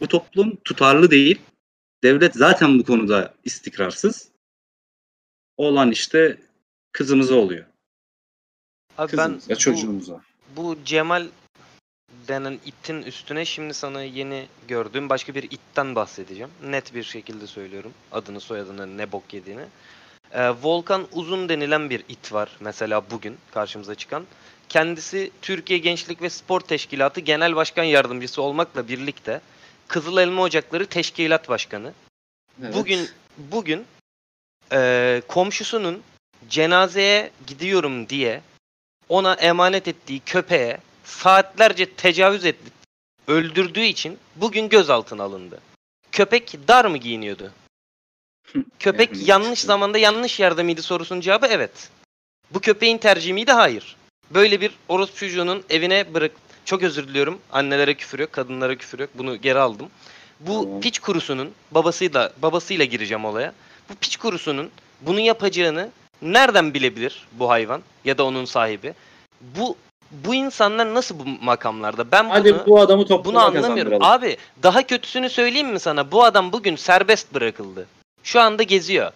D: Bu toplum tutarlı değil. Devlet zaten bu konuda istikrarsız. Olan işte kızımıza oluyor.
E: Abi ben
D: Kızımıza,
E: bu,
D: çocuğumuza.
E: bu Cemal denen itin üstüne şimdi sana yeni gördüğüm başka bir itten bahsedeceğim. Net bir şekilde söylüyorum. Adını soyadını ne bok yediğini. Ee, Volkan Uzun denilen bir it var mesela bugün karşımıza çıkan. Kendisi Türkiye Gençlik ve Spor Teşkilatı Genel Başkan Yardımcısı olmakla birlikte Kızıl Elma Ocakları Teşkilat Başkanı.
D: Evet.
E: Bugün bugün eee, komşusunun cenazeye gidiyorum diye ona emanet ettiği köpeğe saatlerce tecavüz edip öldürdüğü için bugün gözaltına alındı. Köpek dar mı giyiniyordu? Köpek yanlış zamanda yanlış yerde miydi sorusunun cevabı evet. Bu köpeğin tercihi miydi? Hayır. Böyle bir orospu çocuğunun evine bırak çok özür diliyorum. Annelere küfür yok, kadınlara küfür yok. Bunu geri aldım. Bu
D: Tamam.
E: piç kurusunun babasıyla babasıyla gireceğim olaya. Bu piç kurusunun bunu yapacağını nereden bilebilir bu hayvan ya da onun sahibi? Bu bu insanlar nasıl bu makamlarda? Ben bunu
D: Hadi bu adamı
E: bunu anlamıyorum. Abi daha kötüsünü söyleyeyim mi sana? Bu adam bugün serbest bırakıldı. Şu anda geziyor.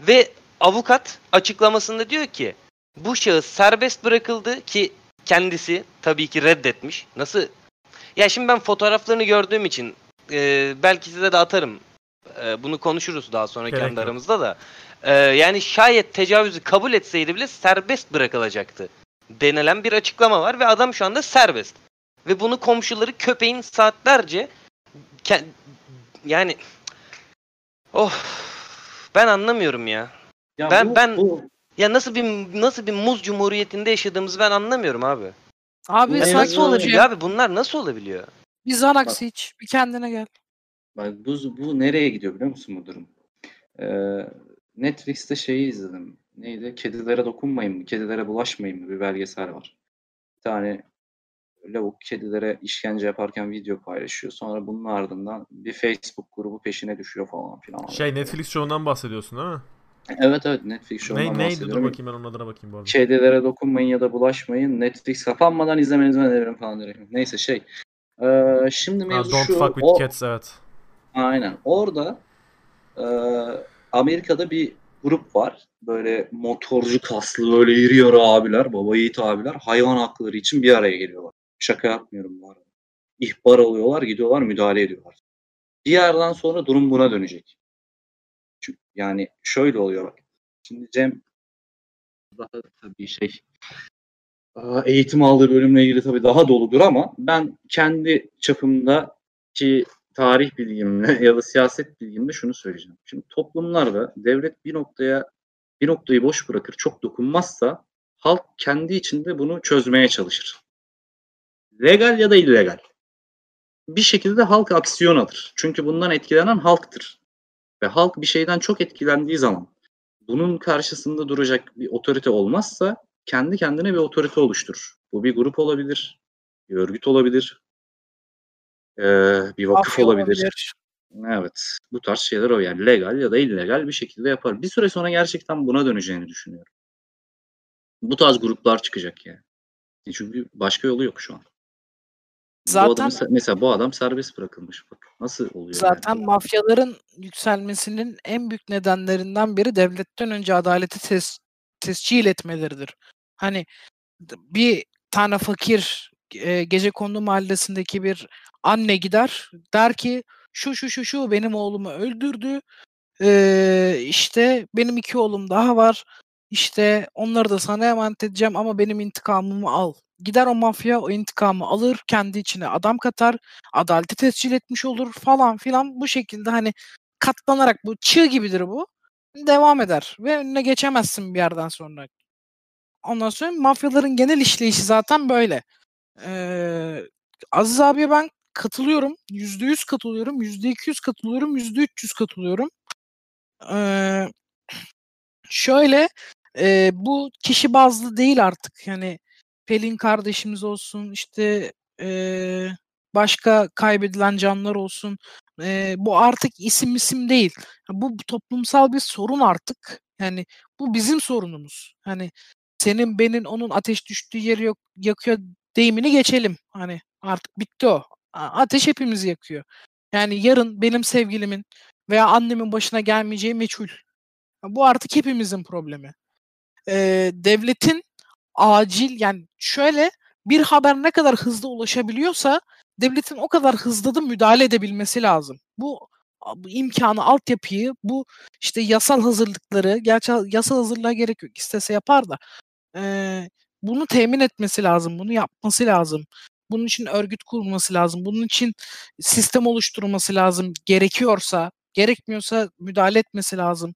E: Ve avukat açıklamasında diyor ki bu şahıs serbest bırakıldı ki kendisi tabii ki reddetmiş. Nasıl? Ya şimdi ben fotoğraflarını gördüğüm için e, belki size de atarım. E, bunu konuşuruz daha sonra
A: Gerek
E: kendi
A: yok.
E: aramızda da. E, yani şayet tecavüzü kabul etseydi bile serbest bırakılacaktı. Denilen bir açıklama var ve adam şu anda serbest. Ve bunu komşuları köpeğin saatlerce ke- yani oh ben anlamıyorum ya.
D: Ya
E: ben-
D: bu-
E: ben-
D: bu-
E: Ya nasıl bir nasıl bir muz cumhuriyetinde yaşadığımızı ben anlamıyorum abi.
C: Abi
E: Ya
C: sakin
E: nasıl
D: azından-
E: olabiliyor abi? Bunlar nasıl olabiliyor?
C: Bir Xanax iç. Bir kendine gel.
D: Bak bu, bu nereye gidiyor biliyor musun bu durum? Ee, Netflix'te şeyi izledim. Neydi? Kedilere dokunmayın mı? Kedilere bulaşmayın mı? Bir belgesel var. Bir tane lavuk kedilere işkence yaparken video paylaşıyor. Sonra bunun ardından bir Facebook grubu peşine düşüyor falan filan.
A: Şey Netflix şovundan bahsediyorsun değil mi?
D: Evet evet Netflix şovundan
A: Ne, neydi dur
D: bahsediyorum.
A: bakayım ben onun adına bakayım bu arada.
D: Kedilere dokunmayın ya da bulaşmayın. Netflix kapanmadan izlemenizi öneririm falan direkt. Neyse şey. Ee, şimdi
A: Ha,
D: mevzu
A: Don't
D: şu.
A: fuck with
D: o-
A: cats evet.
D: Aynen. Orada e, Amerika'da bir grup var. Böyle motorcu kaslı böyle iri yarı abiler, baba yiğit abiler hayvan hakları için bir araya geliyorlar. Şaka yapmıyorum bu arada. İhbar alıyorlar, gidiyorlar, müdahale ediyorlar. Bir yerden sonra durum buna dönecek. Çünkü yani şöyle oluyor bak. Şimdi Cem daha tabii şey aa, eğitim aldığı bölümle ilgili tabii daha doludur ama ben kendi çapımdaki tarih bilgimle ya da siyaset bilgimle şunu söyleyeceğim. Şimdi toplumlarda devlet bir noktaya bir noktayı boş bırakır, çok dokunmazsa halk kendi içinde bunu çözmeye çalışır. Legal ya da illegal. Bir şekilde halk aksiyon alır. Çünkü bundan etkilenen halktır. Ve halk bir şeyden çok etkilendiği zaman bunun karşısında duracak bir otorite olmazsa kendi kendine bir otorite oluşturur. Bu bir grup olabilir, bir örgüt olabilir, ee, bir vakıf
C: Mafya
D: olabilir. Evet. Bu tarz şeyler o yani legal ya da illegal bir şekilde yapar. Bir süre sonra gerçekten buna döneceğini düşünüyorum. Bu tarz gruplar çıkacak yani. E Çünkü başka yolu yok şu an. Bu
C: Zaten
D: adamı se- mesela bu adam serbest bırakılmış. Bak nasıl oluyor
C: zaten
D: yani?
C: mafyaların yükselmesinin en büyük nedenlerinden biri devletten önce adaleti tes tescil etmeleridir. Hani bir tane fakir e, gece kondu mahallesindeki bir anne gider der ki şu şu şu şu benim oğlumu öldürdü. Ee, işte benim iki oğlum daha var. İşte onları da sana emanet edeceğim ama benim intikamımı al. Gider o mafya o intikamı alır, kendi içine adam katar, adaleti tescil etmiş olur falan filan. Bu şekilde hani katlanarak bu çığ gibidir bu. Devam eder ve önüne geçemezsin bir yerden sonra. Ondan sonra mafyaların genel işleyişi zaten böyle. Ee, Aziz abiye ben katılıyorum. Yüzde yüz katılıyorum. Yüzde iki yüz katılıyorum. Yüzde üç yüz katılıyorum. Ee, şöyle e, bu kişi bazlı değil artık. Yani Pelin kardeşimiz olsun işte e, başka kaybedilen canlar olsun. E, bu artık isim isim değil. Bu toplumsal bir sorun artık. Yani bu bizim sorunumuz. Hani senin benim onun ateş düştüğü yeri yok, yakıyor deyimini geçelim. Hani artık bitti o. Ateş hepimizi yakıyor. Yani yarın benim sevgilimin veya annemin başına gelmeyeceği meçhul. Bu artık hepimizin problemi. Ee, devletin acil yani şöyle bir haber ne kadar hızlı ulaşabiliyorsa devletin o kadar hızlı da müdahale edebilmesi lazım. Bu, bu imkanı, altyapıyı, bu işte yasal hazırlıkları, gerçi yasal hazırlığa gerek yok istese yapar da e, bunu temin etmesi lazım, bunu yapması lazım. Bunun için örgüt kurması lazım. Bunun için sistem oluşturması lazım. Gerekiyorsa, gerekmiyorsa müdahale etmesi lazım.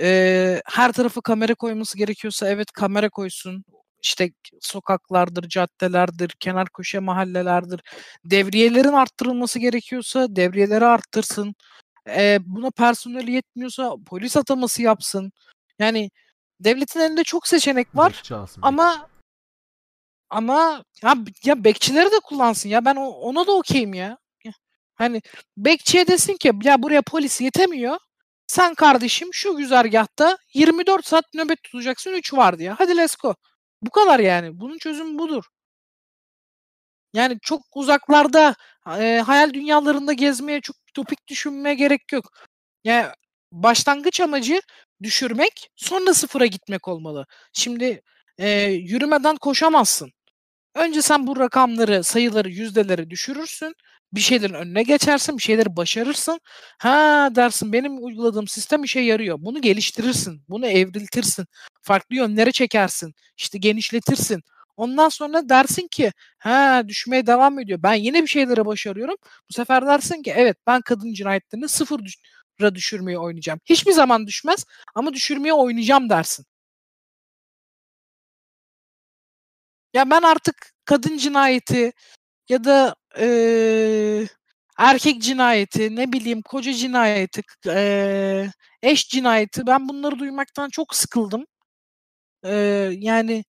C: Ee, her tarafı kamera koyması gerekiyorsa evet kamera koysun. İşte sokaklardır, caddelerdir, kenar köşe mahallelerdir. Devriyelerin arttırılması gerekiyorsa devriyeleri arttırsın. Ee, buna personeli yetmiyorsa polis ataması yapsın. Yani devletin elinde çok seçenek var
A: Bekçi alsın,
C: ama ama ya, ya bekçileri de kullansın ya ben o, ona da okeyim ya. Hani bekçiye desin ki ya buraya polis yetemiyor. Sen kardeşim şu güzergahta 24 saat nöbet tutacaksın 3 var diye. Hadi let's go. Bu kadar yani. Bunun çözümü budur. Yani çok uzaklarda e, hayal dünyalarında gezmeye çok topik düşünmeye gerek yok. Yani başlangıç amacı düşürmek sonra sıfıra gitmek olmalı. Şimdi e, yürümeden koşamazsın. Önce sen bu rakamları, sayıları, yüzdeleri düşürürsün. Bir şeylerin önüne geçersin, bir şeyleri başarırsın. Ha dersin benim uyguladığım sistem işe yarıyor. Bunu geliştirirsin, bunu evriltirsin. Farklı yönlere çekersin, işte genişletirsin. Ondan sonra dersin ki ha düşmeye devam ediyor. Ben yine bir şeylere başarıyorum. Bu sefer dersin ki evet ben kadın cinayetlerini sıfıra düşürmeye oynayacağım. Hiçbir zaman düşmez ama düşürmeye oynayacağım dersin. Ya ben artık kadın cinayeti ya da e, erkek cinayeti, ne bileyim koca cinayeti, e, eş cinayeti ben bunları duymaktan çok sıkıldım. E, yani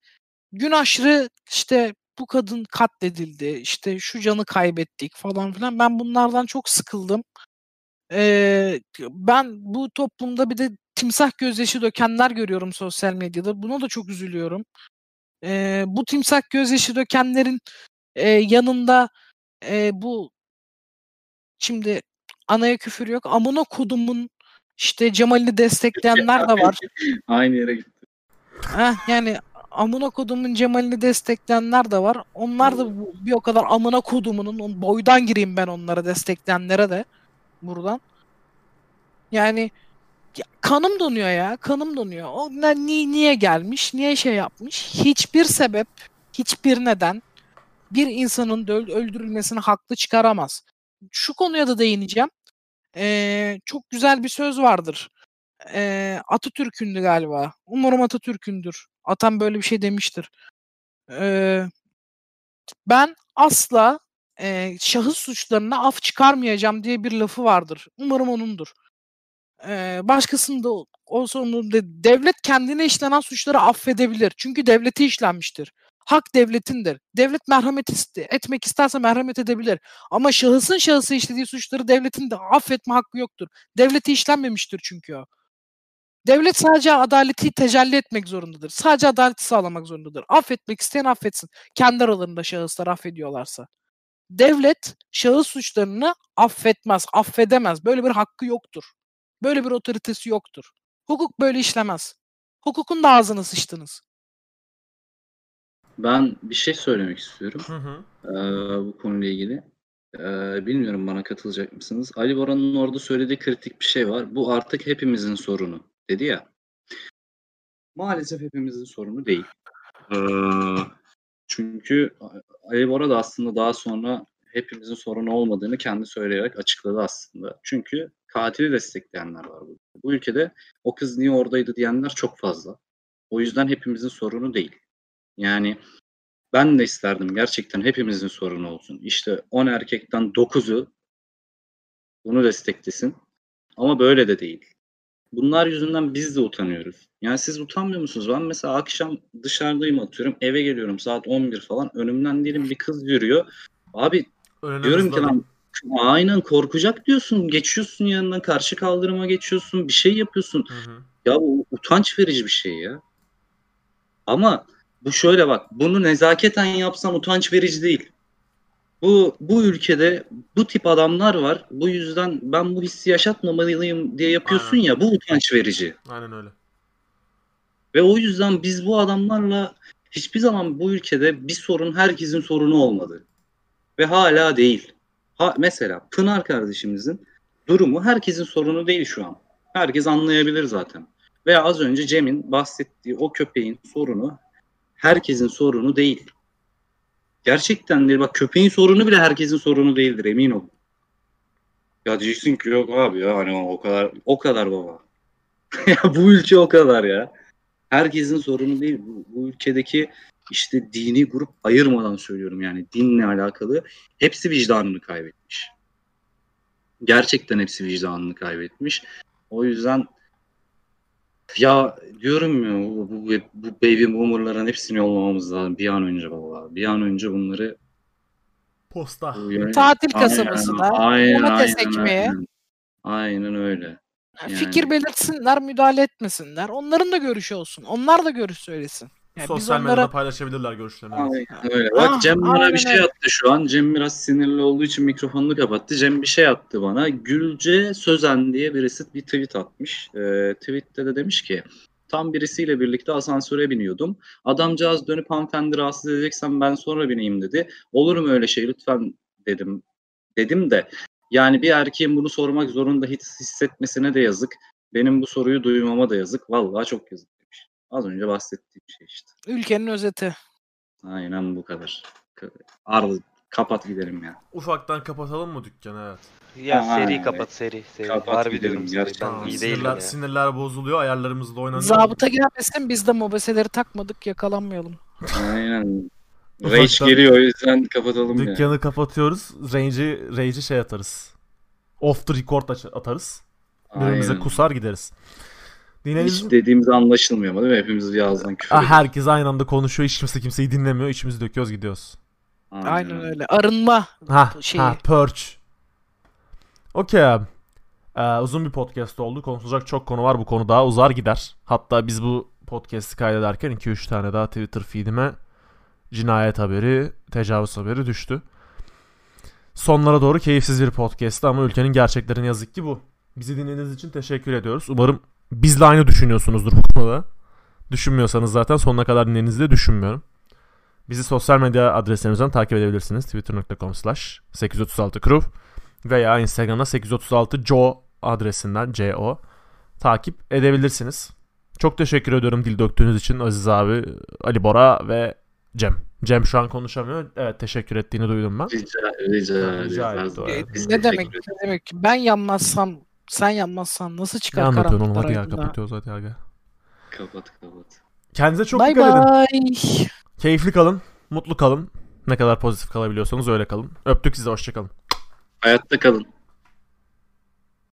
C: gün aşırı işte bu kadın katledildi, işte şu canı kaybettik falan filan. Ben bunlardan çok sıkıldım. E, ben bu toplumda bir de timsah gözyaşı dökenler görüyorum sosyal medyada. Buna da çok üzülüyorum. E, bu timsah gözyaşı dökenlerin e, yanında e, bu şimdi anaya küfür yok. Amına kodumun işte Cemal'ini destekleyenler de var.
D: Aynı yere gitti.
C: Heh, yani amına kodumun Cemal'ini destekleyenler de var. Onlar da bir o kadar amına kodumunun boydan gireyim ben onlara destekleyenlere de buradan. Yani ya, kanım donuyor ya. Kanım donuyor. O ne, ni, niye gelmiş? Niye şey yapmış? Hiçbir sebep, hiçbir neden bir insanın öldürülmesini haklı çıkaramaz. Şu konuya da değineceğim. Ee, çok güzel bir söz vardır. Ee, Atatürk'ündü galiba. Umarım Atatürk'ündür. Atam böyle bir şey demiştir. Ee, ben asla e, şahıs suçlarına af çıkarmayacağım diye bir lafı vardır. Umarım onundur. Ee, başkasında olsa onun de, devlet kendine işlenen suçları affedebilir. Çünkü devleti işlenmiştir hak devletindir. Devlet merhamet etmek isterse merhamet edebilir. Ama şahısın şahısı işlediği suçları devletin de affetme hakkı yoktur. Devleti işlenmemiştir çünkü o. Devlet sadece adaleti tecelli etmek zorundadır. Sadece adaleti sağlamak zorundadır. Affetmek isteyen affetsin. Kendi aralarında şahıslar affediyorlarsa. Devlet şahıs suçlarını affetmez, affedemez. Böyle bir hakkı yoktur. Böyle bir otoritesi yoktur. Hukuk böyle işlemez. Hukukun da ağzına sıçtınız.
D: Ben bir şey söylemek istiyorum
A: Hı hı.
D: eee, bu konuyla ilgili. Eee, bilmiyorum bana katılacak mısınız? Ali Bora'nın orada söylediği kritik bir şey var. Bu artık hepimizin sorunu dedi ya. Maalesef hepimizin sorunu değil. Eee, çünkü Ali da aslında daha sonra hepimizin sorunu olmadığını kendi söyleyerek açıkladı aslında. Çünkü katili destekleyenler var burada. Bu ülkede o kız niye oradaydı diyenler çok fazla. O yüzden hepimizin sorunu değil. Yani ben de isterdim gerçekten hepimizin sorunu olsun. İşte 10 erkekten 9'u bunu desteklesin. Ama böyle de değil. Bunlar yüzünden biz de utanıyoruz. Yani siz utanmıyor musunuz? Ben mesela akşam dışarıdayım atıyorum. Eve geliyorum saat 11 falan. Önümden diyelim bir kız yürüyor. Abi
A: Önüne
D: diyorum ki lan aynen korkacak diyorsun. Geçiyorsun yanından karşı kaldırıma geçiyorsun. Bir şey yapıyorsun.
A: Hı hı.
D: Ya bu utanç verici bir şey ya. Ama bu şöyle bak. Bunu nezaketen yapsan utanç verici değil. Bu bu ülkede bu tip adamlar var. Bu yüzden ben bu hissi yaşatmamalıyım diye yapıyorsun
A: Aynen.
D: ya. Bu utanç verici.
A: Aynen öyle.
D: Ve o yüzden biz bu adamlarla hiçbir zaman bu ülkede bir sorun herkesin sorunu olmadı. Ve hala değil. Ha, mesela Pınar kardeşimizin durumu herkesin sorunu değil şu an. Herkes anlayabilir zaten. Veya az önce Cem'in bahsettiği o köpeğin sorunu herkesin sorunu değil. Gerçekten değil. Bak köpeğin sorunu bile herkesin sorunu değildir emin ol. Ya diyeceksin ki yok abi ya hani o kadar o kadar baba. ya bu ülke o kadar ya. Herkesin sorunu değil. Bu, bu ülkedeki işte dini grup ayırmadan söylüyorum yani dinle alakalı hepsi vicdanını kaybetmiş. Gerçekten hepsi vicdanını kaybetmiş. O yüzden ya diyorum ya bu, bu, bu baby boomerların hepsini yollamamız lazım bir an önce vallahi. Bir an önce bunları
A: Posta.
D: yöne-
C: Tatil
D: Aynen,
C: kasabasına
D: aynen,
C: domates
D: aynen,
C: ekmeye.
D: aynen. Aynen öyle. Yani.
C: fikir belirtsinler, müdahale etmesinler. Onların da görüşü olsun. Onlar da görüş söylesin. Yani biz
A: Sosyal medyada
C: onlara
A: paylaşabilirler görüşlerini.
D: Aynen öyle. Bak
C: Ah,
D: Cem bana bir şey attı şu an. Cem biraz sinirli olduğu için mikrofonunu kapattı. Cem bir şey attı bana. Gülce Sözen diye birisi bir tweet atmış. Ee, tweette de demiş ki tam birisiyle birlikte asansöre biniyordum. Adamcağız dönüp hanımefendi rahatsız edeceksen ben sonra bineyim dedi. Olur mu öyle şey lütfen dedim. Dedim de yani bir erkeğin bunu sormak zorunda hiç hissetmesine de yazık. Benim bu soruyu duymama da yazık. Vallahi çok yazık. Az önce bahsettiğim şey işte.
C: ülkenin özeti.
D: Aynen bu kadar. Arlı kapat gidelim ya.
A: Ufaktan kapatalım mı dükkanı evet.
E: Ya
D: Aa,
E: seri
D: evet.
E: kapat seri seri.
D: Kapat
E: Harbi
D: gidelim, gerçekten.
A: Tamam,
E: iyi
A: sinirler,
E: ya.
A: sinirler bozuluyor ayarlarımızla oynanıyor.
C: Zabıta gelmesin biz de mobeseleri takmadık yakalanmayalım.
D: Aynen.
A: Ufaktan-
D: Rage geliyor o yüzden kapatalım ya.
A: Dükkanı kapatıyoruz. Range'i Rage'i şey atarız. Off the record aç- atarız. Birbirimize kusar gideriz. Dinlediğiniz
D: Hiç dediğimiz anlaşılmıyor ama değil mi? Hepimiz bir ağızdan küfür
A: Ah,
D: ediyoruz.
A: herkes aynı anda konuşuyor. Hiç kimse kimseyi dinlemiyor. İçimizi döküyoruz gidiyoruz.
C: Aynen öyle. Arınma
A: Ha,
C: şeyi.
A: ha purge. Okey abi. Ee, uzun bir podcast oldu. Konuşulacak çok konu var. Bu konu daha uzar gider. Hatta biz bu podcast'i kaydederken 2-3 tane daha Twitter feedime cinayet haberi, tecavüz haberi düştü. Sonlara doğru keyifsiz bir podcast'ti ama ülkenin gerçekleri ne yazık ki bu. Bizi dinlediğiniz için teşekkür ediyoruz. Umarım bizle aynı düşünüyorsunuzdur bu konuda. Düşünmüyorsanız zaten sonuna kadar dinlediğinizi de düşünmüyorum. Bizi sosyal medya adreslerimizden takip edebilirsiniz. Twitter.com slash 836 crew veya Instagram'da 836 jo adresinden co takip edebilirsiniz. Çok teşekkür ediyorum dil döktüğünüz için Aziz abi, Ali Bora ve Cem. Cem şu an konuşamıyor. Evet teşekkür ettiğini duydum ben.
D: Rica, rica,
A: Rica
D: rica ederim.
C: Ne demek ne demek ben yanmazsam sen yanmazsan nasıl
A: Ne
C: çıkar
A: anlatıyorsun oğlum hadi ya kapatıyoruz hadi aga.
D: Kapat kapat.
A: Kendinize çok
C: Bye
A: dikkat edin.
C: bye.
A: Keyifli kalın, mutlu kalın. Ne kadar pozitif kalabiliyorsanız öyle kalın. Öptük sizi hoşçakalın.
D: Hayatta kalın.